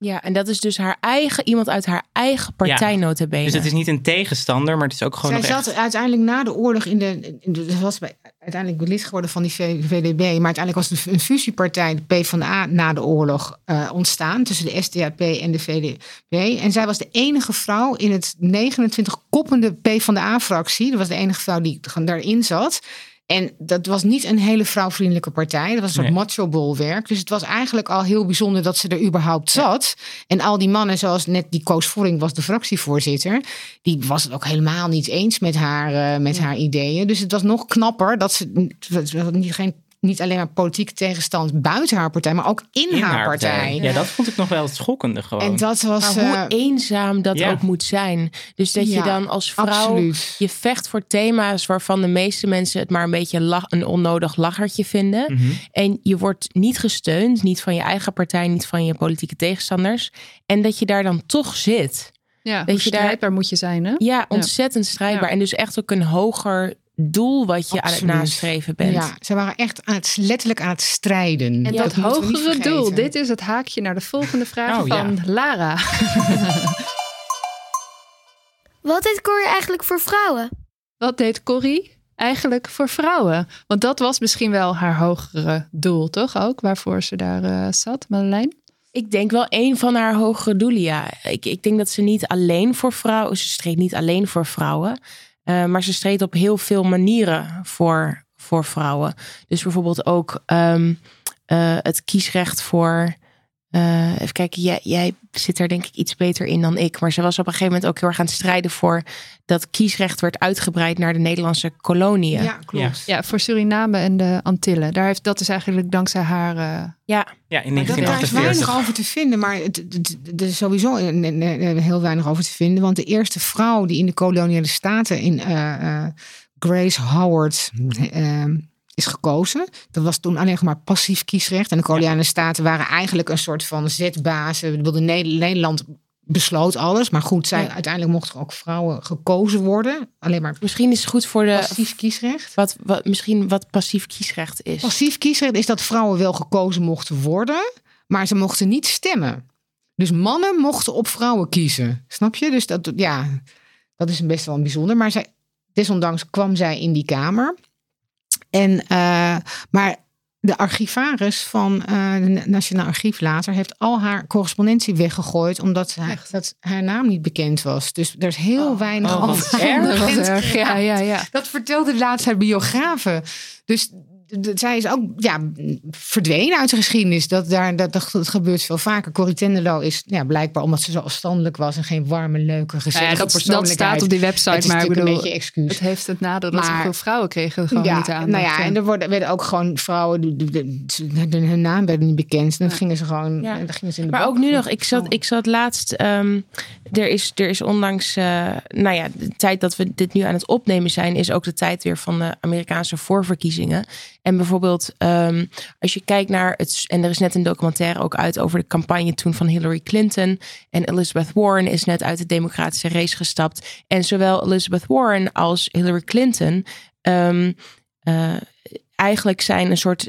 Ja, en dat is dus haar eigen, iemand uit haar eigen partij nota bene. Dus het is niet een tegenstander, maar het is ook gewoon Zij nog zat echt... uiteindelijk na de oorlog in de. In de ze was bij, uiteindelijk lid geworden van die V- VDB. Maar uiteindelijk was het een fusiepartij, de PvdA, na de oorlog eh, ontstaan. Tussen de SDAP en de VDB. En zij was de enige vrouw in het 29 koppende PvdA-fractie. Dat was de enige vrouw die daarin zat. En dat was niet een hele vrouwvriendelijke partij. Dat was een soort Nee. macho-bolwerk. Dus het was eigenlijk al heel bijzonder dat ze er überhaupt zat. En al die mannen, zoals net die Koos Voring was de fractievoorzitter. Die was het ook helemaal niet eens met haar, eh, met haar ideeën. Dus het was nog knapper dat ze had niet, geen, niet alleen maar politieke tegenstand buiten haar partij, maar ook in, in haar, partij. Ja, dat vond ik nog wel het schokkende gewoon. En dat was. maar hoe eh, eenzaam dat ja. ook moet zijn. Dus dat je dan als vrouw absoluut. je vecht voor thema's waarvan de meeste mensen het maar een beetje lach, een onnodig lachertje vinden. Mhm. En je wordt niet gesteund, niet van je eigen partij, niet van je politieke tegenstanders. En dat je daar dan toch zit. ja, dat hoe je daar- strijdbaar moet je zijn, hè? Ja, ontzettend strijdbaar. Ja. En dus echt ook een hoger doel wat je aan het nastreven bent. Ja, ze waren echt aan het, letterlijk aan het strijden. En Ja, dat hogere doel, dit is het haakje naar de volgende vraag Oh, ja. van Lara. Wat deed Corrie eigenlijk voor vrouwen? Wat deed Corrie eigenlijk voor vrouwen? Want dat was misschien wel haar hogere doel, toch ook? Waarvoor ze daar eh, zat, Marjolein? Ik denk wel een van haar hogere doelen, ja. Ik, ik denk dat ze niet alleen voor vrouwen... Ze streed niet alleen voor vrouwen. Eh, maar ze streed op heel veel manieren voor, voor vrouwen. Dus bijvoorbeeld ook ehm, eh, het kiesrecht voor... eh, even kijken, jij, jij zit er denk ik iets beter in dan ik. Maar ze was op een gegeven moment ook heel erg aan het strijden voor... dat kiesrecht werd uitgebreid naar de Nederlandse koloniën. Ja, klopt. Ja, voor Suriname en de Antillen. Daar heeft, dat is eigenlijk dankzij haar... eh, ja. Ja, in Maar dat, daar is 1948. weinig over te vinden, maar er is sowieso een- heel weinig over te vinden. Want de eerste vrouw die in de koloniale staten in eh, eh, Grace Howard eh, is gekozen. Dat was toen alleen maar passief kiesrecht. En de koloniale staten waren eigenlijk een soort van zetbazen. Nederland besloot alles. Maar goed, zij, Ja. uiteindelijk mochten ook vrouwen gekozen worden. Alleen maar Misschien is het goed voor de... passief kiesrecht. Wat, wat, misschien wat passief kiesrecht is. Passief kiesrecht is dat vrouwen wel gekozen mochten worden, maar ze mochten niet stemmen. Dus mannen mochten op vrouwen kiezen. Snap je? Dus dat, ja, dat is best wel bijzonder. Maar zij, desondanks kwam zij in die kamer. En, eh, maar de archivaris van eh de Nationaal Archief later heeft al haar correspondentie weggegooid, omdat haar, dat haar naam niet bekend was. Dus er is heel weinig oh, over erg. erg. Ja, ja, ja. Dat vertelde laatst haar biografen. Dus zij is ook ja, verdwenen uit de geschiedenis. Dat, daar, dat, dat, gebeurt veel vaker. Corrie Tenderlo is ja, blijkbaar omdat ze zo afstandelijk was... en geen warme, leuke, Nou gezellige ja, dat, dat persoonlijkheid. staat op die Het website, is maar ik bedoel, een beetje excuus. het heeft het nadeel dat Maar- zoveel vrouwen kregen gewoon ja, niet aan. nou ja, en er worden, werden ook gewoon vrouwen, die- hun naam werd niet bekend. Dan gingen ze gewoon, Ja. dan gingen ze in de Maar bak. ook nu nog, ik zat, ik zat laatst. ehm, er, is, er is ondanks, eh, nou ja, de tijd dat we dit nu aan het opnemen zijn, is ook de tijd weer van de Amerikaanse voorverkiezingen. En bijvoorbeeld, ehm, als je kijkt naar het, en er is net een documentaire ook uit over de campagne toen van Hillary Clinton. En Elizabeth Warren is net uit de democratische race gestapt. En zowel Elizabeth Warren als Hillary Clinton ehm, eh, eigenlijk zijn een soort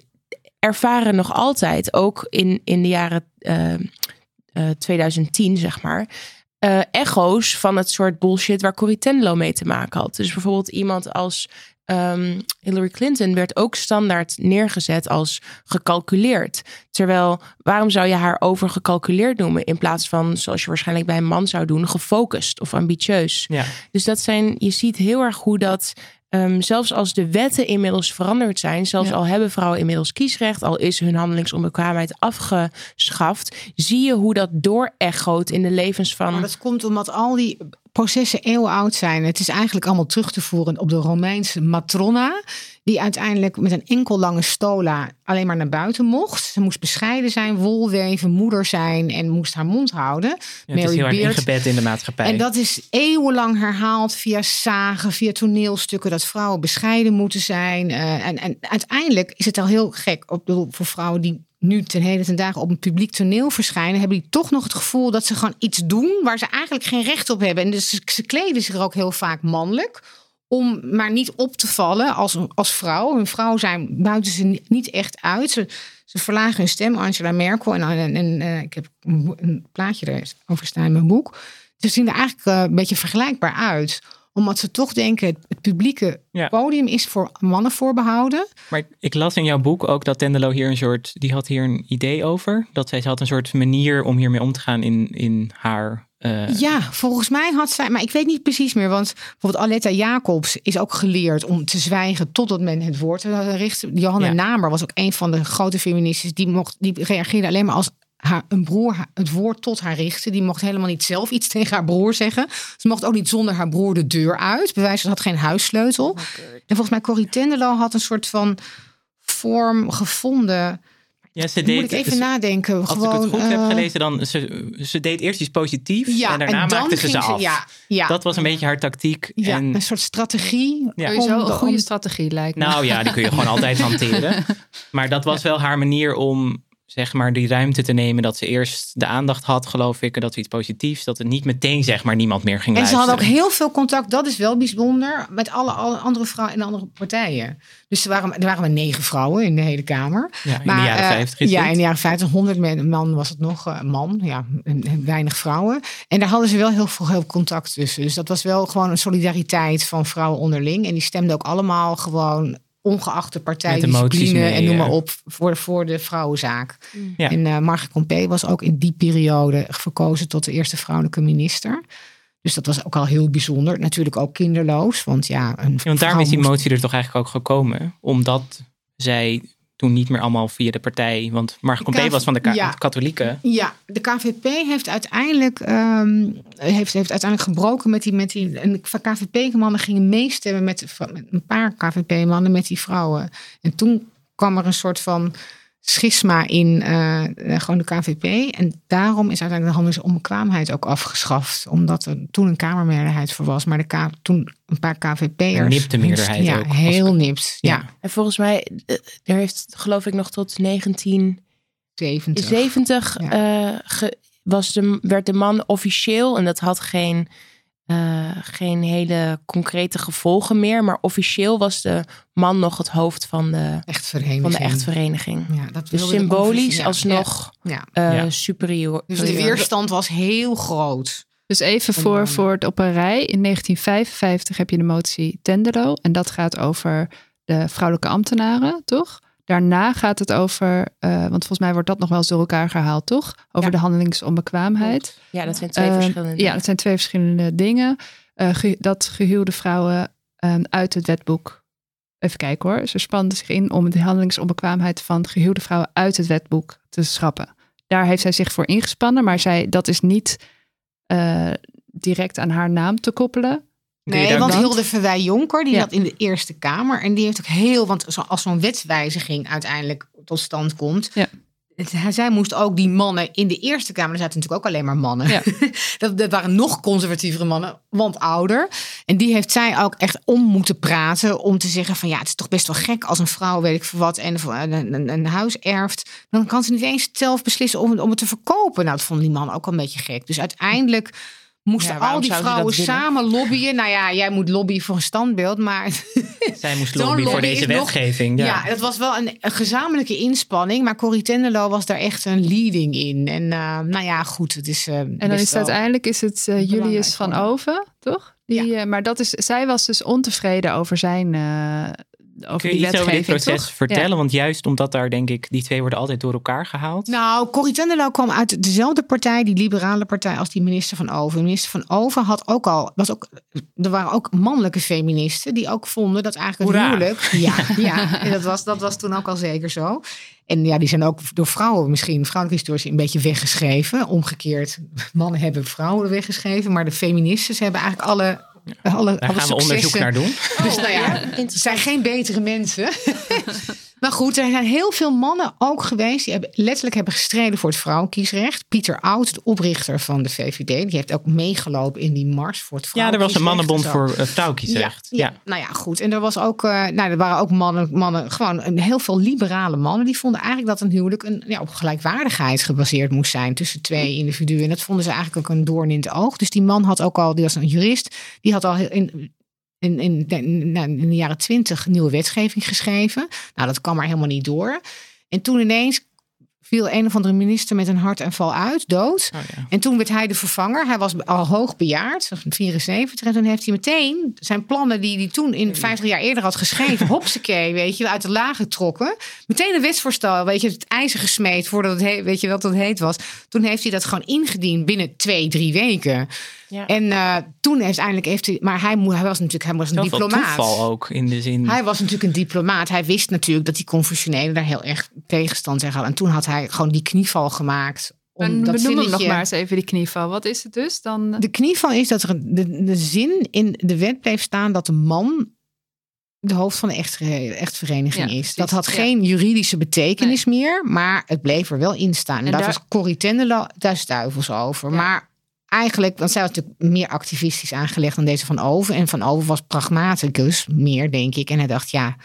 ervaren nog altijd, ook in, in de jaren eh, eh, 2010, zeg maar, eh, echo's van het soort bullshit waar Corrie Tenlo mee te maken had. Dus bijvoorbeeld iemand als ehm, Hillary Clinton werd ook standaard neergezet als gecalculeerd. Terwijl, waarom zou je haar overgecalculeerd noemen in plaats van, zoals je waarschijnlijk bij een man zou doen, gefocust of ambitieus? Ja. Dus dat zijn, je ziet heel erg hoe dat, ehm, zelfs als de wetten inmiddels veranderd zijn, zelfs Ja. al hebben vrouwen inmiddels kiesrecht, al is hun handelingsonbekwaamheid afgeschaft, zie je hoe dat doorechoot in de levens van. Maar dat komt omdat al die processen eeuwenoud zijn. Het is eigenlijk allemaal terug te voeren op de Romeinse matrona. Die uiteindelijk met een enkel lange stola alleen maar naar buiten mocht. Ze moest bescheiden zijn, wol weven, moeder zijn en moest haar mond houden. Ja, het is Mary heel erg ingebed in de maatschappij. En dat is eeuwenlang herhaald via zagen, via toneelstukken, dat vrouwen bescheiden moeten zijn. Eh, en, en uiteindelijk is het al heel gek op de, voor vrouwen die nu ten heden ten dagen op een publiek toneel verschijnen, hebben die toch nog het gevoel dat ze gewoon iets doen waar ze eigenlijk geen recht op hebben. En dus ze kleden zich ook heel vaak mannelijk. Om maar niet op te vallen als, als vrouw. Een vrouw zijn buiten ze ni- niet echt uit. Ze, ze verlagen hun stem, Angela Merkel. En, en, en eh, ik heb een, plaatje erover staan in mijn boek. Ze zien er eigenlijk eh, een beetje vergelijkbaar uit. Omdat ze toch denken, het, het publieke Ja. podium is voor mannen voorbehouden. Maar ik- ik las in jouw boek ook dat Tendelo hier een soort, die had hier een idee over. Dat zij ze had een soort manier om hiermee om te gaan in, in haar. Eh, Ja, volgens mij had zij, maar ik weet niet precies meer. Want bijvoorbeeld Aletta Jacobs is ook geleerd om te zwijgen totdat men het woord eh, richt. Johanna Ja. Namer was ook een van de grote feministes. Die, mocht, die reageerde alleen maar als haar, een broer het woord tot haar richtte. Die mocht helemaal niet zelf iets tegen haar broer zeggen. Ze mocht ook niet zonder haar broer de deur uit. Bewijs, ze had geen huissleutel. En volgens mij Corrie Tenderlo had een soort van vorm gevonden. Ja, ze Moet ik even ze- nadenken. als gewoon, ik het goed heb eh, gelezen, dan ze, ze deed eerst iets positiefs Ja, en daarna dan maakte ze ze af. ja, ja, Dat was een beetje haar tactiek. ja, en, een soort strategie. Ja. Om een de- goede om- strategie lijkt me. nou ja, die kun je gewoon altijd hanteren. Maar dat was wel haar manier om zeg maar die ruimte te nemen dat ze eerst de aandacht had, geloof ik, en dat ze iets positiefs, dat het niet meteen zeg maar niemand meer ging En ze luisteren. hadden ook heel veel contact, dat is wel bijzonder, met alle, alle andere vrouwen de andere partijen. Dus er waren, er waren maar negen vrouwen in de hele Kamer. ja, in Maar, de jaren eh, 50 is Ja, in de jaren 50, 100 men- man was het nog, eh, man, ja, en- en weinig vrouwen. En daar hadden ze wel heel veel heel contact tussen. Dus dat was wel gewoon een solidariteit van vrouwen onderling. En die stemden ook allemaal gewoon ongeacht de mee, en noem maar op voor, voor de vrouwenzaak. Ja. En eh Margaret Compé was ook in die periode verkozen tot de eerste vrouwelijke minister. Dus dat was ook al heel bijzonder. Natuurlijk ook kinderloos, want ja, een Ja, want daarom is die moest- motie er toch eigenlijk ook gekomen, omdat zij toen niet meer allemaal via de partij, want KV was van de ka- ja. katholieken. Ja, de KVP heeft uiteindelijk, ehm, heeft, heeft uiteindelijk gebroken met die. Met die en de KVP-mannen gingen meestemmen met, met een paar KVP-mannen met die vrouwen. En toen kwam er een soort van schisma in eh, eh, gewoon de KVP. En daarom is uiteindelijk de handelsonbekwaamheid ook afgeschaft. Omdat er toen een Kamermeerderheid voor was. Maar de K, toen een paar KVP'ers. Een nipte meerderheid Ja, ook, heel nipt. Ja, Ja. En volgens mij, eh, er heeft geloof ik nog tot 1970 70. eh, ge- was de, werd de man officieel, en dat had geen, eh, geen hele concrete gevolgen meer, maar officieel was de man nog het hoofd van de, Echt vereniging. van de echtvereniging. Ja, dat Dus symbolisch ja, alsnog Ja. eh, Ja. superieur. Dus de weerstand was heel groot. Dus even voor, voor het op een rij. In 1955 heb je de motie Tendelo. En dat gaat over de vrouwelijke ambtenaren, toch? Daarna gaat het over, eh, want volgens mij wordt dat nog wel eens door elkaar gehaald, toch? Over Ja. de handelingsonbekwaamheid. Ja, dat zijn twee verschillende. Ja, dat zijn twee verschillende dingen. Eh, ge- dat gehuwde vrouwen ehm, uit het wetboek. Even kijken hoor. Ze spanden zich in om de handelingsonbekwaamheid van gehuwde vrouwen uit het wetboek te schrappen. Daar heeft zij zich voor ingespannen, maar zij, dat is niet eh, direct aan haar naam te koppelen. Nee, want Hilde Verwij Jonker, die Ja. zat in de Eerste Kamer. En die heeft ook heel, want als zo'n wetswijziging uiteindelijk tot stand komt. Ja. het- Zij moest ook die mannen in de Eerste Kamer, er zaten natuurlijk ook alleen maar mannen. Ja. dat, dat waren nog conservatievere mannen, want ouder. En die heeft zij ook echt om moeten praten om te zeggen van ja, het is toch best wel gek als een vrouw, weet ik veel wat, en een, een, een huis erft. Dan kan ze niet eens zelf beslissen om, het- om het te verkopen. Nou, dat vonden die mannen ook wel een beetje gek. Dus uiteindelijk moesten Ja, al die vrouwen samen lobbyen. Nou ja, jij moet lobbyen voor een standbeeld, maar Zij moest lobbyen voor deze wetgeving. ja. Ja. dat was wel een, een gezamenlijke inspanning. Maar Corrie Tenderlo was daar echt een leading in. En eh, nou ja, goed, het is. eh, En dan is het uiteindelijk is het eh, Julius van. Oven, toch? Die, eh, maar dat is, zij was dus ontevreden over zijn uh, over Kun je die iets over dit wetgeving, proces toch? vertellen? Ja. Want juist omdat daar denk ik, die twee worden altijd door elkaar gehaald. Nou, Corrie Tenderlo kwam uit dezelfde partij, die liberale partij, als die minister van Oven. Minister van Oven had ook al, was ook, er waren ook mannelijke feministen die ook vonden dat eigenlijk het Hoera. huwelijk. Ja, ja en dat, was, dat was toen ook al zeker zo. En ja, die zijn ook door vrouwen misschien, vrouwelijke historici, een beetje weggeschreven. Omgekeerd, mannen hebben vrouwen weggeschreven, maar de feministes hebben eigenlijk alle. Alle, Daar alle gaan we onderzoek successen. naar doen. Dus nou ja, het zijn geen betere mensen. maar goed, er zijn heel veel mannen ook geweest die hebben, letterlijk hebben gestreden voor het vrouwenkiesrecht. Pieter Oud, de oprichter van de VVD, die heeft ook meegelopen in die mars voor het Ja, er was een vrouwenkiesrecht mannenbond voor uh, vrouwenkiesrecht. Ja, Ja, nou ja, goed. En er was ook, uh, nou, er waren ook mannen, mannen, gewoon een, heel veel liberale mannen. Die vonden eigenlijk dat een huwelijk een, ja, op gelijkwaardigheid gebaseerd moest zijn tussen twee individuen. En dat vonden ze eigenlijk ook een doorn in het oog. Dus die man had ook al, die was een jurist, die had al in, in, in, in, in de jaren twintig nieuwe wetgeving geschreven. Nou, dat kwam maar helemaal niet door. En toen ineens viel een of andere minister met een hartaanval uit, dood. Oh, ja. En toen werd hij de vervanger. Hij was al hoog bejaard, 74. En toen heeft hij meteen zijn plannen die hij toen in 50 jaar eerder had geschreven, hopsakee, weet je, uit de laag getrokken. Meteen een wetsvoorstel, weet je, het ijzer gesmeed voordat het, heet, weet je, wat het heet was. Toen heeft hij dat gewoon ingediend binnen twee, drie weken. Ja. En uh, toen uiteindelijk heeft hij, maar hij, hij was natuurlijk, hij was een diplomaat. toeval ook in de zin. Hij was natuurlijk een diplomaat. Hij wist natuurlijk dat die confusionelen daar heel erg tegenstand zijn gehad. En toen had hij gewoon die knieval gemaakt. Om en dat we noemen nog maar eens even die knieval. Wat is het dus dan? De knieval is dat er de, de zin in de wet bleef staan dat de man de hoofd van de echtvereniging ja, is. Dat had ja. geen juridische betekenis nee. meer, maar het bleef er wel in staan. En, en daar, was Corrie Tendelo daar duivels over. Ja. Maar eigenlijk, want zij was natuurlijk meer activistisch aangelegd dan deze van Oven. En van Oven was pragmaticus meer, denk ik. En hij dacht, ja,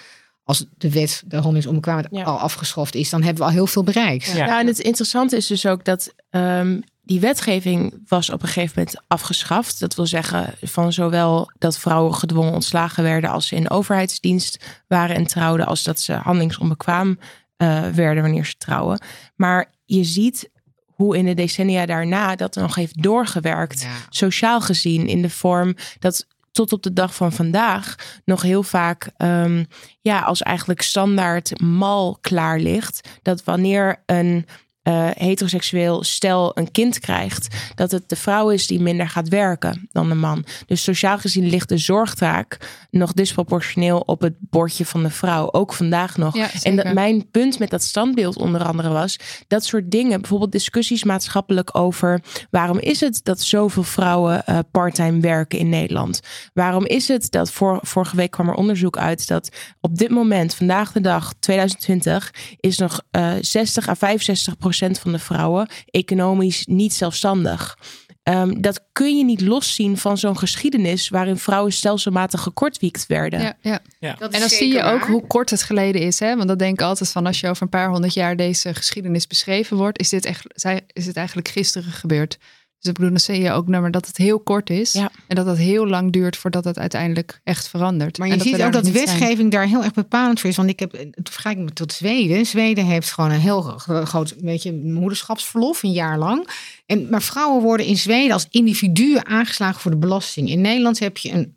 als de wet de hondingsonbekwaamheid Ja. al afgeschaft is, dan hebben we al heel veel bereikt. Ja. Ja, en het interessante is dus ook dat ehm, die wetgeving was op een gegeven moment afgeschaft. Dat wil zeggen van zowel dat vrouwen gedwongen ontslagen werden als ze in overheidsdienst waren en trouwden, als dat ze handelingsonbekwaam eh, werden wanneer ze trouwen. Maar je ziet hoe in de decennia daarna dat nog heeft doorgewerkt Ja. sociaal gezien in de vorm dat tot op de dag van vandaag nog heel vaak ehm, ja, als eigenlijk standaard mal klaar ligt. Dat wanneer een eh, heteroseksueel stel een kind krijgt, dat het de vrouw is die minder gaat werken dan de man. Dus sociaal gezien ligt de zorgtaak nog disproportioneel op het bordje van de vrouw, ook vandaag nog. Ja, En dat mijn punt met dat standbeeld onder andere was dat soort dingen, bijvoorbeeld discussies maatschappelijk over waarom is het dat zoveel vrouwen eh, parttime werken in Nederland? Waarom is het dat voor, vorige week kwam er onderzoek uit dat op dit moment, vandaag de dag 2020, is nog eh 60 à 65 procent van de vrouwen economisch niet zelfstandig. Ehm, dat kun je niet loszien van zo'n geschiedenis waarin vrouwen stelselmatig gekortwiekt werden. Ja, ja. Dat En dan zie je ook hoe kort het geleden is. Hè? Want dat denk ik altijd van als je over een paar honderd jaar deze geschiedenis beschreven wordt, is dit, echt, zij- is het eigenlijk gisteren gebeurd. Dus ik bedoel, dan zie je ook nou, maar dat het heel kort is. Ja. En dat het heel lang duurt voordat het uiteindelijk echt verandert. Maar je ziet ook dat zijn. wetgeving daar heel erg bepalend voor is. Want ik heb, het vergelijk me tot Zweden. Zweden heeft gewoon een heel gro- groot beetje moederschapsverlof, een jaar lang. En, maar vrouwen worden in Zweden als individuen aangeslagen voor de belasting. In Nederland heb je een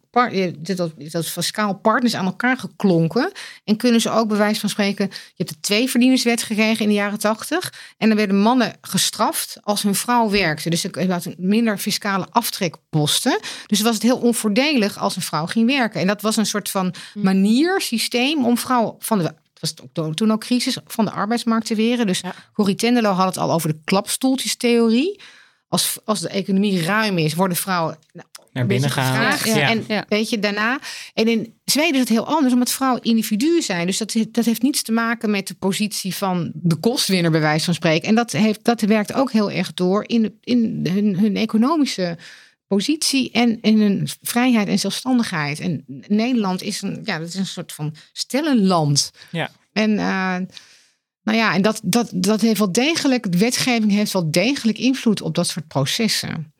dat, dat, fiscaal partners aan elkaar geklonken. En kunnen ze ook bij wijze van spreken. Je hebt de tweeverdienerswet gekregen in de jaren tachtig. En dan werden mannen gestraft als hun vrouw werkte. Dus er had een minder fiscale aftrekposten. Dus was het heel onvoordelig als een vrouw ging werken. En dat was een soort van manier, systeem om vrouwen van de. Het was ook- toen ook crisis van de arbeidsmarkt te weren. Dus Ja. Corrie Tenderlo had het al over de klapstoeltjestheorie. Als, als de economie ruim is, worden vrouwen nou, Naar binnen gevraagd. Ja. En Ja. weet je, daarna. En in Zweden is het heel anders, omdat vrouwen individuen zijn. Dus dat, dat heeft niets te maken met de positie van de kostwinner, bij wijze van spreken. En dat, heeft, dat werkt ook heel erg door in, in hun, hun economische positie en in hun vrijheid en zelfstandigheid. En Nederland is een, ja, dat is een soort van stellenland. Ja. En uh, nou ja, en dat, dat, dat heeft wel degelijk, de wetgeving heeft wel degelijk invloed op dat soort processen.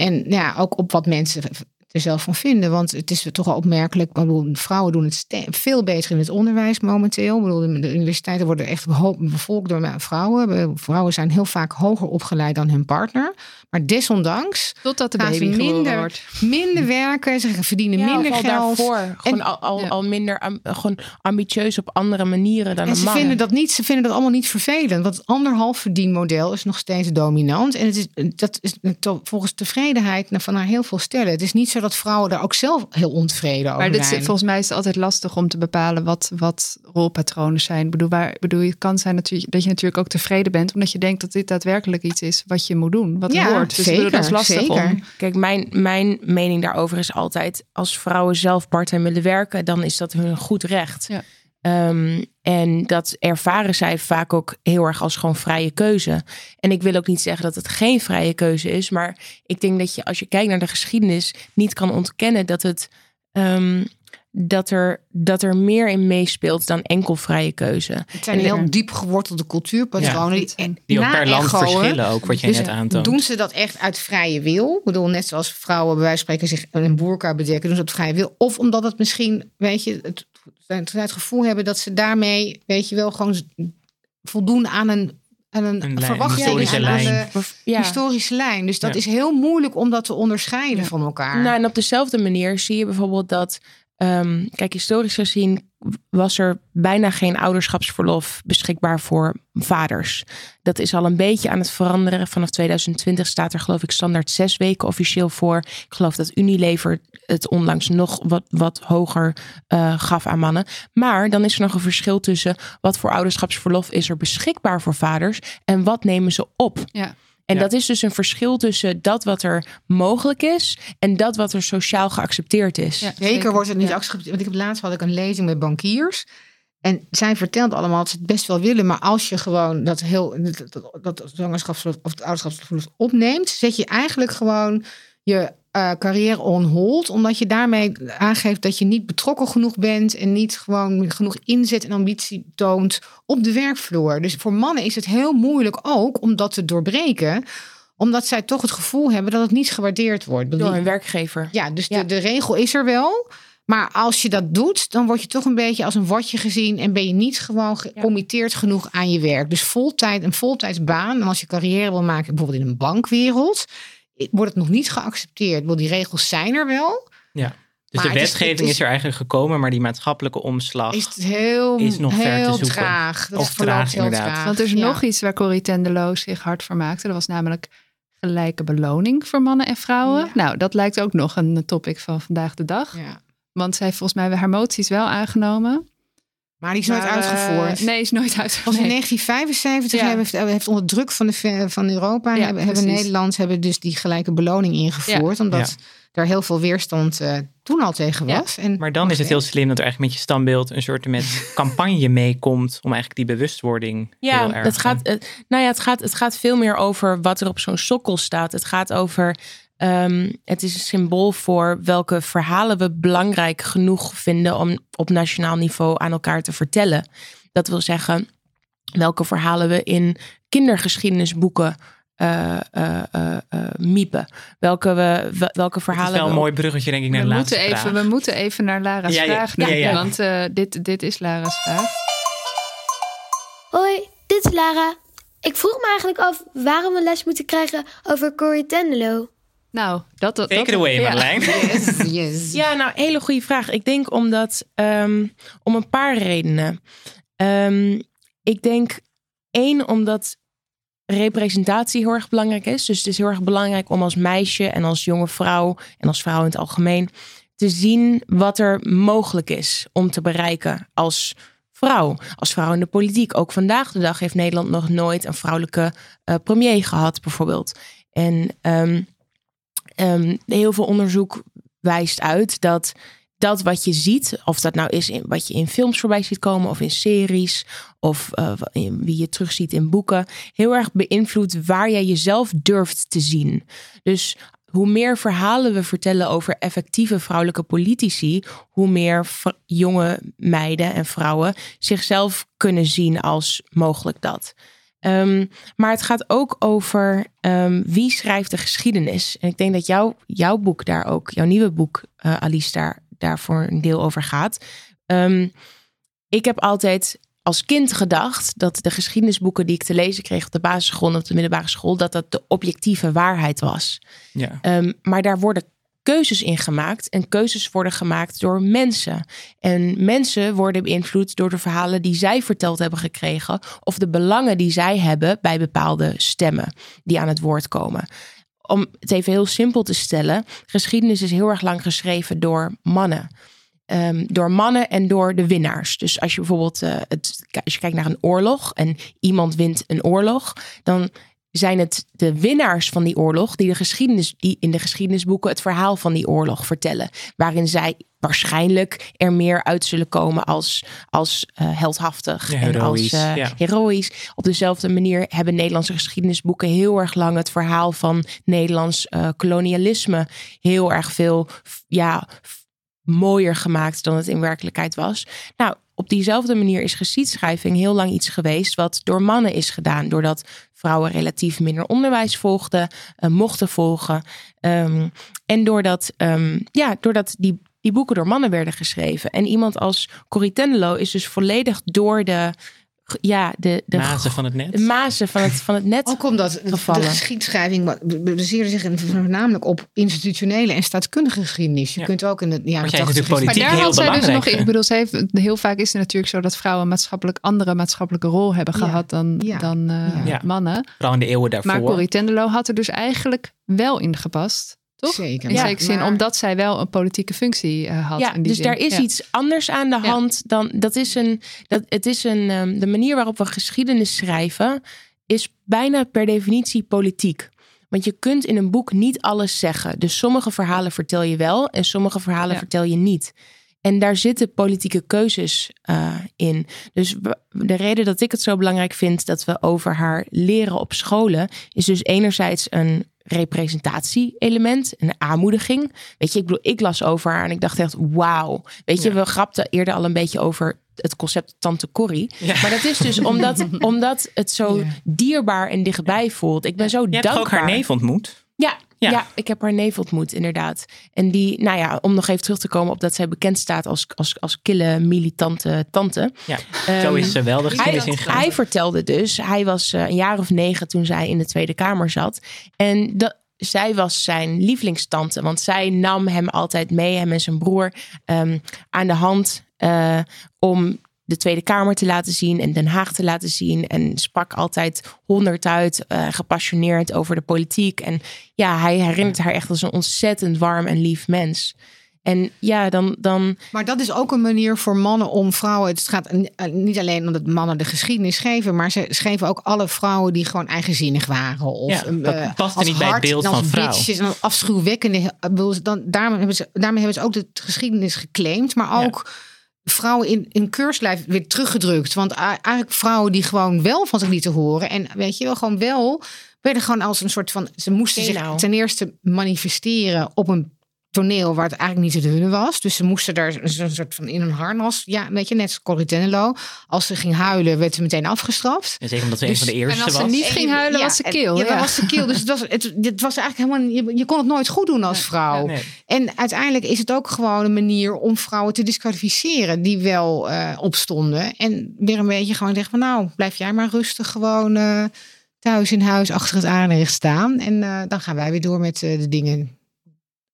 En ja, ook op wat mensen er zelf van vinden. Want het is toch opmerkelijk. Bedoel, vrouwen doen het veel beter in het onderwijs momenteel. Bedoel, de universiteiten worden echt bevolkt door vrouwen. Vrouwen zijn heel vaak hoger opgeleid dan hun partner. Maar desondanks Totdat de gaan baby minder, wordt. minder werken. Ze verdienen Ja, minder al geld. daarvoor. Gewoon al, al, ja. al minder am- gewoon ambitieus op andere manieren dan En een ze man. vinden, dat niet, ze vinden dat allemaal niet vervelend. Want het anderhalf verdienmodel is nog steeds dominant. En het is, dat is to- volgens tevredenheid van naar heel veel stellen. Het is niet zo dat vrouwen daar ook zelf heel ontevreden over Maar dit, zijn. volgens mij is het altijd lastig om te bepalen wat, wat rolpatronen zijn. Ik bedoel, waar, bedoel, het kan zijn natuurlijk, dat je natuurlijk ook tevreden bent, omdat je denkt dat dit daadwerkelijk iets is wat je moet doen, wat Ja, hoort. Dus zeker, dat is lastig zeker. om. Kijk, mijn, mijn mening daarover is altijd: als vrouwen zelf parttime willen werken, dan is dat hun goed recht. Ja. Ehm, en dat ervaren zij vaak ook heel erg als gewoon vrije keuze. En ik wil ook niet zeggen dat het geen vrije keuze is, maar ik denk dat je, als je kijkt naar de geschiedenis, niet kan ontkennen dat het. ehm, dat er, dat er meer in meespeelt dan enkel vrije keuze. Het zijn En- heel diep gewortelde cultuurpatronen. Ja. die, Die ook per land verschillen, ook wat jij Dus net aantoont. Doen ze dat echt uit vrije wil? Ik bedoel, net zoals vrouwen bij wijze van spreken zich een boerka bedekken, doen ze dat uit vrije wil. Of omdat het misschien, weet je, het, het, het gevoel hebben dat ze daarmee, weet je wel, gewoon voldoen aan een, aan een, Een verwachting. historische en aan lijn. de Ja. historische lijn. Dus dat Ja. is heel moeilijk om dat te onderscheiden Ja. van elkaar. Nou, en op dezelfde manier zie je bijvoorbeeld dat, ehm, kijk, historisch gezien was er bijna geen ouderschapsverlof beschikbaar voor vaders. Dat is al een beetje aan het veranderen. Vanaf 2020 staat er geloof ik standaard zes weken officieel voor. Ik geloof dat Unilever het onlangs nog wat, wat hoger eh, gaf aan mannen. Maar dan is er nog een verschil tussen wat voor ouderschapsverlof is er beschikbaar voor vaders en wat nemen ze op. Ja. En Ja. dat is dus een verschil tussen dat wat er mogelijk is en dat wat er sociaal geaccepteerd is. Ja, Zeker, wordt het niet Ja. accepteerd. Want ik heb laatst had ik een lezing met bankiers. En zij vertelt allemaal dat ze het best wel willen. Maar als je gewoon dat heel dat, dat, dat zwangerschapsverlof of het ouderschapsverlof opneemt, zet je eigenlijk gewoon je uh, carrière on hold. Omdat je daarmee aangeeft dat je niet betrokken genoeg bent. En niet gewoon genoeg inzet en ambitie toont op de werkvloer. Dus voor mannen is het heel moeilijk ook om dat te doorbreken omdat zij toch het gevoel hebben dat het niet gewaardeerd wordt. Door een werkgever. Ja, dus De, de regel is er wel. Maar als je dat doet, dan word je toch een beetje als een watje gezien en ben je niet gewoon gecommitteerd genoeg aan je werk. Dus voltijd, een voltijdsbaan. En als je carrière wil maken, bijvoorbeeld in een bankwereld, wordt het nog niet geaccepteerd. Wel, die regels zijn er wel. Ja. Dus de wetgeving is, er eigenlijk gekomen, maar die maatschappelijke omslag is, heel, is nog heel ver te zoeken. Traag. Dat of traag, heel inderdaad. Traag. Want er is nog iets waar Corrie Tenderlo zich hard voor maakte. Dat was namelijk gelijke beloning voor mannen en vrouwen. Nou, dat lijkt ook nog een topic van vandaag de dag. Ja. Want zij heeft volgens mij haar moties wel aangenomen. Maar die is nooit uitgevoerd. Uh, nee, is nooit uitgevoerd. in 1975 heeft, heeft onder druk van, de, van Europa ja, hebben, hebben Nederland hebben dus die gelijke beloning ingevoerd. Omdat er heel veel weerstand uh, toen al tegen was. En maar dan is het heel slim dat er eigenlijk met je standbeeld een soort met campagne meekomt om eigenlijk die bewustwording. Ja, heel erg het gaat, nou ja, het gaat, het gaat veel meer over wat er op zo'n sokkel staat. Het gaat over Um, het is een symbool voor welke verhalen we belangrijk genoeg vinden om op nationaal niveau aan elkaar te vertellen. Dat wil zeggen, welke verhalen we in kindergeschiedenisboeken uh, uh, uh, miepen. Welke, we, welke verhalen. Dat is wel een mooi bruggetje, denk ik, naar we de moeten laatste even, vraag. We moeten even naar Lara's Ja, vraag. ja. Want eh, dit, dit is Lara's vraag. Hoi, dit is Lara. Ik vroeg me eigenlijk af waarom we les moeten krijgen over Corrie Tenderlo. Nou, dat... dat Take it away, ja. Marjolein. Yes, yes. Ja, nou, hele goede vraag. Ik denk omdat, ehm, om een paar redenen. Ehm, ik denk één, omdat representatie heel erg belangrijk is. Dus het is heel erg belangrijk om als meisje en als jonge vrouw en als vrouw in het algemeen te zien wat er mogelijk is om te bereiken als vrouw. Als vrouw in de politiek. Ook vandaag de dag heeft Nederland nog nooit een vrouwelijke eh, premier gehad, bijvoorbeeld. En ehm, ehm, heel veel onderzoek wijst uit dat dat wat je ziet, of dat nou is wat je in films voorbij ziet komen, of in series, of in, wie je terugziet in boeken, heel erg beïnvloedt waar jij jezelf durft te zien. Dus hoe meer verhalen we vertellen over effectieve vrouwelijke politici, hoe meer jonge meiden en vrouwen zichzelf kunnen zien als mogelijk dat. Um, maar het gaat ook over um, wie schrijft de geschiedenis. En ik denk dat jouw jouw boek daar ook, jouw nieuwe boek, uh, Alice, daar, daar voor een deel over gaat. Um, ik heb altijd als kind gedacht dat de geschiedenisboeken die ik te lezen kreeg op de basisschool en op de middelbare school, dat dat de objectieve waarheid was. Ja. Maar daar worden keuzes in gemaakt en keuzes worden gemaakt door mensen. En mensen worden beïnvloed door de verhalen die zij verteld hebben gekregen of de belangen die zij hebben bij bepaalde stemmen die aan het woord komen. Om het even heel simpel te stellen, geschiedenis is heel erg lang geschreven door mannen. Um, door mannen en door de winnaars. Dus als je bijvoorbeeld uh, het, als je kijkt naar een oorlog en iemand wint een oorlog, dan zijn het de winnaars van die oorlog die, de geschiedenis, die in de geschiedenisboeken het verhaal van die oorlog vertellen. Waarin zij waarschijnlijk er meer uit zullen komen als, als uh, heldhaftig Ja, en heroïs, als uh, ja. heroïs. Op dezelfde manier hebben Nederlandse geschiedenisboeken heel erg lang het verhaal van Nederlands uh, kolonialisme heel erg veel ja, mooier gemaakt dan het in werkelijkheid was. Nou, op diezelfde manier is geschiedschrijving heel lang iets geweest wat door mannen is gedaan. Doordat vrouwen relatief minder onderwijs volgden, uh, mochten volgen. Um, en doordat, um, ja, doordat die, die boeken door mannen werden geschreven. En iemand als Corrie Tenderlo is dus volledig door de ja, de, de Mazen van het net. De mazen van het, van het net. Ook omdat gevallen. de geschiedschrijving baseerde zich voornamelijk op institutionele en staatskundige geschiedenis. Je Ja. kunt ook in het ja, Maar politiek Maar daar heel had zij dus nog, ik bedoel, ze heeft, heel vaak is het natuurlijk zo dat vrouwen een maatschappelijk andere maatschappelijke rol hebben Ja. gehad dan, Ja. dan eh, Ja. mannen. Vooral in de eeuwen daarvoor. Maar Corrie Tenderlo had er dus eigenlijk wel in gepast. Toch? Zeker. In Ja, zekere zin, maar- omdat zij wel een politieke functie eh, had. ja, in die dus zin. daar is Ja. iets anders aan de Ja. hand dan dat is een. Dat, het is een. ehm, de manier waarop we geschiedenis schrijven is bijna per definitie politiek. Want je kunt in een boek niet alles zeggen. Dus sommige verhalen vertel je wel en sommige verhalen Ja. vertel je niet. En daar zitten politieke keuzes eh, in. Dus de reden dat ik het zo belangrijk vind dat we over haar leren op scholen, is dus enerzijds een representatie-element, een aanmoediging. Weet je, ik bedoel, ik las over haar en ik dacht echt, wauw. Weet je, Ja. we grapten eerder al een beetje over het concept Tante Corrie. Maar dat is dus omdat, omdat het zo Ja. dierbaar en dichtbij voelt. Ik ben zo Je hebt dankbaar. toch ook haar neef ontmoet? Ja, Ja. ja. ik heb haar neef ontmoet, inderdaad. En die, nou ja, om nog even terug te komen op dat zij bekend staat als, als, als kille, militante tante. Ja, Ehm, zo is ze wel de geschiedenis hij, ingegaan. hij vertelde dus, hij was eh, een jaar of negen toen zij in de Tweede Kamer zat. En dat, zij was zijn lievelingstante, want zij nam hem altijd mee, hem en zijn broer, ehm, aan de hand eh, om de Tweede Kamer te laten zien en Den Haag te laten zien. En sprak altijd honderd uit, eh, gepassioneerd over de politiek. En ja, hij herinnert haar echt als een ontzettend warm en lief mens. En ja, dan, dan Maar dat is ook een manier voor mannen om vrouwen. Het gaat eh, niet alleen omdat mannen de geschiedenis schreven, maar ze schreven ook alle vrouwen die gewoon eigenzinnig waren. Of Ja, een, dat eh, paste als niet bij het beeld van vrouw. bitches en als afschuwwekkende. Dan, daarmee, hebben ze, daarmee hebben ze ook de geschiedenis geclaimd, maar ook vrouwen in, in keurslijf weer teruggedrukt. Want eigenlijk vrouwen die gewoon wel van zich lieten horen en weet je wel, gewoon wel werden gewoon als een soort van. Ze moesten zich ten eerste manifesteren op een toneel waar het eigenlijk niet te doen was. Dus ze moesten daar een soort van in een harnas. Ja, weet je, net als Corrie. Als ze ging huilen, werd ze meteen afgestraft. En zeker omdat ze Dus- een van de eerste en als ze was. niet ging huilen, was ze en- kil. Ja, ja. was ze kil. Dus het was, het, het was eigenlijk helemaal... Je, je kon het nooit goed doen als vrouw. Nee. En uiteindelijk is het ook gewoon een manier om vrouwen te disqualificeren die wel eh, opstonden. En weer een beetje gewoon zeggen van nou, blijf jij maar rustig gewoon eh, thuis in huis achter het aanrecht staan. En eh, dan gaan wij weer door met eh, de dingen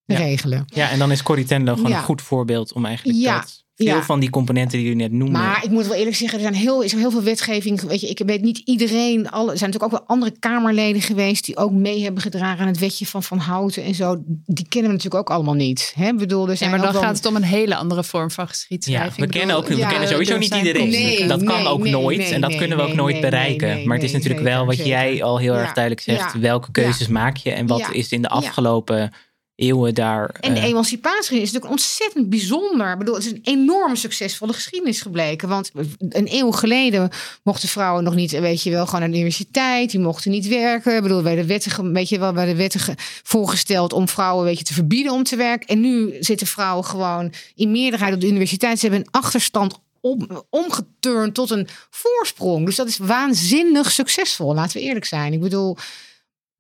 Ja. regelen. Ja, en dan is Corrie Ten Lo gewoon Ja. een goed voorbeeld om eigenlijk Ja, dat, veel ja. van die componenten die u net noemde. Maar ik moet wel eerlijk zeggen, er zijn heel, is er heel veel wetgeving. Weet je, ik weet niet iedereen. Alle, er zijn natuurlijk ook wel andere Kamerleden geweest die ook mee hebben gedragen aan het wetje van Van Houten en zo. Die kennen we natuurlijk ook allemaal niet. Hè? Bedoel, er Ja, zijn maar dan gaat het om een hele andere vorm van ja, geschiedschrijving. we kennen, ook, we kennen sowieso niet zijn- iedereen. Nee, dat kan nee, ook nee, nooit. nee, en dat nee, kunnen we ook nee, nooit nee, bereiken. nee, maar het is natuurlijk wel zeker, wat jij al heel Ja, erg duidelijk zegt. ja, welke keuzes maak je en wat Ja, is in de ja. afgelopen eeuwen daar... En de eh, emancipatie is natuurlijk ontzettend bijzonder. Ik bedoel, het is een enorm succesvolle geschiedenis gebleken. Want een eeuw geleden mochten vrouwen nog niet, weet je wel, gewoon naar de universiteit. Die mochten niet werken. Ik bedoel, bij de wetten, weet je wel, bij de wetten ge- voorgesteld om vrouwen, weet je, te verbieden om te werken. En nu zitten vrouwen gewoon in meerderheid op de universiteit. Ze hebben een achterstand om, omgeturnd tot een voorsprong. Dus dat is waanzinnig succesvol, laten we eerlijk zijn. Ik bedoel,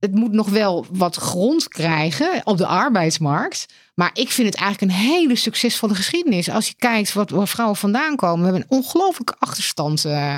het moet nog wel wat grond krijgen op de arbeidsmarkt. Maar ik vind het eigenlijk een hele succesvolle geschiedenis. Als je kijkt wat, waar vrouwen vandaan komen. We hebben een ongelooflijke achterstand eh,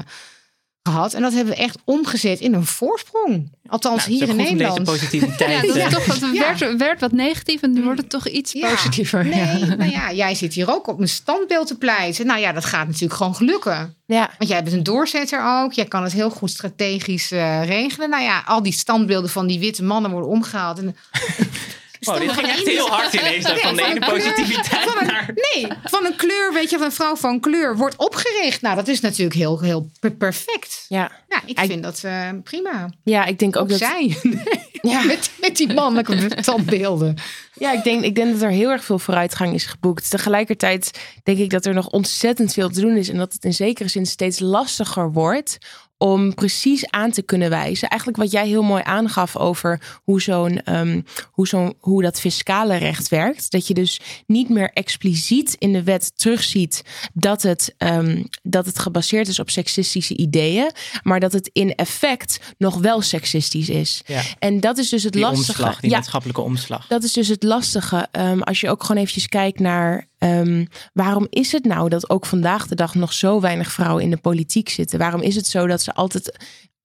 gehad. En dat hebben we echt omgezet in een voorsprong. Althans, nou, het hier in Nederland. deze positiviteit... Ja, dat is eh, toch wat, het Ja. werd, werd wat negatief en nu wordt het toch iets Ja. positiever. Nee, Ja. nou ja, jij zit hier ook op een standbeeld te pleiten. Nou ja, dat gaat natuurlijk gewoon gelukken. ja, Want jij bent een doorzetter ook. Jij kan het heel goed strategisch eh, regelen. Nou ja, al die standbeelden van die witte mannen worden omgehaald. En Wow, dit ging echt heel hard ineens. Nee, van de ene een kleur- positiviteit van een- naar... Nee, van een kleur, weet je, van een vrouw van kleur wordt opgericht. Nou, dat is natuurlijk heel, heel per- perfect. ja. Ja, ik Ik- vind dat eh, prima. ja, ik denk ook Ook dat. zij. Ja. met, met die mannelijke standbeelden. Ja, ik denk, ik denk dat er heel erg veel vooruitgang is geboekt. Tegelijkertijd denk ik dat er nog ontzettend veel te doen is. En dat het in zekere zin steeds lastiger wordt om precies aan te kunnen wijzen. Eigenlijk wat jij heel mooi aangaf over hoe, zo'n, ehm, hoe, zo'n, hoe dat fiscale recht werkt. Dat je dus niet meer expliciet in de wet terugziet dat het, ehm, dat het gebaseerd is op seksistische ideeën. Maar dat het in effect nog wel seksistisch is. Ja. En dat is dus het Die lastige. omslag, die Ja, maatschappelijke omslag. dat is dus het lastige. Ehm, als je ook gewoon eventjes kijkt naar ehm, waarom is het nou dat ook vandaag de dag nog zo weinig vrouwen in de politiek zitten? Waarom is het zo dat ze altijd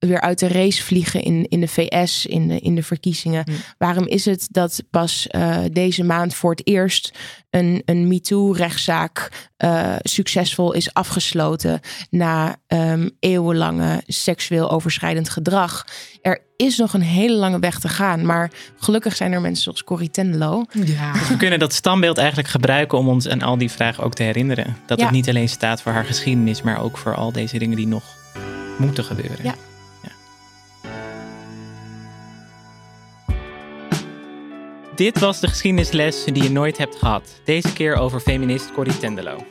weer uit de race vliegen in, in de VS, in de, in de verkiezingen? Waarom is het dat pas eh, deze maand voor het eerst een, een MeToo-rechtszaak eh, succesvol is afgesloten na ehm, eeuwenlange seksueel overschrijdend gedrag? Er is nog een hele lange weg te gaan, maar gelukkig zijn er mensen zoals Corrie Tenlo. Ja. We kunnen dat standbeeld eigenlijk gebruiken om ons aan al die vragen ook te herinneren. Dat Ja. het niet alleen staat voor haar geschiedenis, maar ook voor al deze dingen die nog moeten gebeuren. Ja. Dit was de geschiedenisles die je nooit hebt gehad. Deze keer over feminist Corrie Tendelo.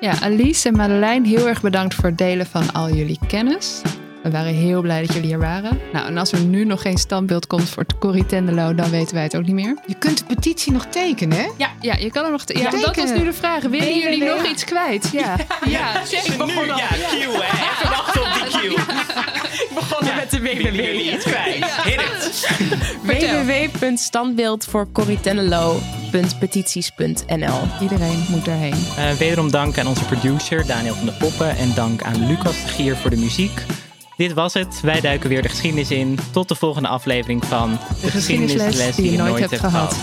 Ja, Alice en Madeleine, heel erg bedankt voor het delen van al jullie kennis. We waren heel blij dat jullie hier waren. Nou, en als er nu nog geen standbeeld komt voor Corrie Tendelo, dan weten wij het ook niet meer. Je kunt de petitie nog tekenen, hè? Ja, ja je kan er nog. te- ja, Ja, dat was tekenen. nu de vraag. Willen jullie www. nog iets kwijt? Ja. ja. Ik begon al. ja, Q, hè? Even wachten op die Q. begonnen met de Willen jullie www. iets kwijt? Hit it. www.standbeeldvoorcorritendelow.petities.nl Iedereen moet daarheen. Eh, wederom dank aan onze producer Daniel van de Poppen en dank aan Lucas de Gier voor de muziek. Dit was het. Wij duiken weer de geschiedenis in. Tot de volgende aflevering van De, geschiedenisles die je nooit hebt gehad.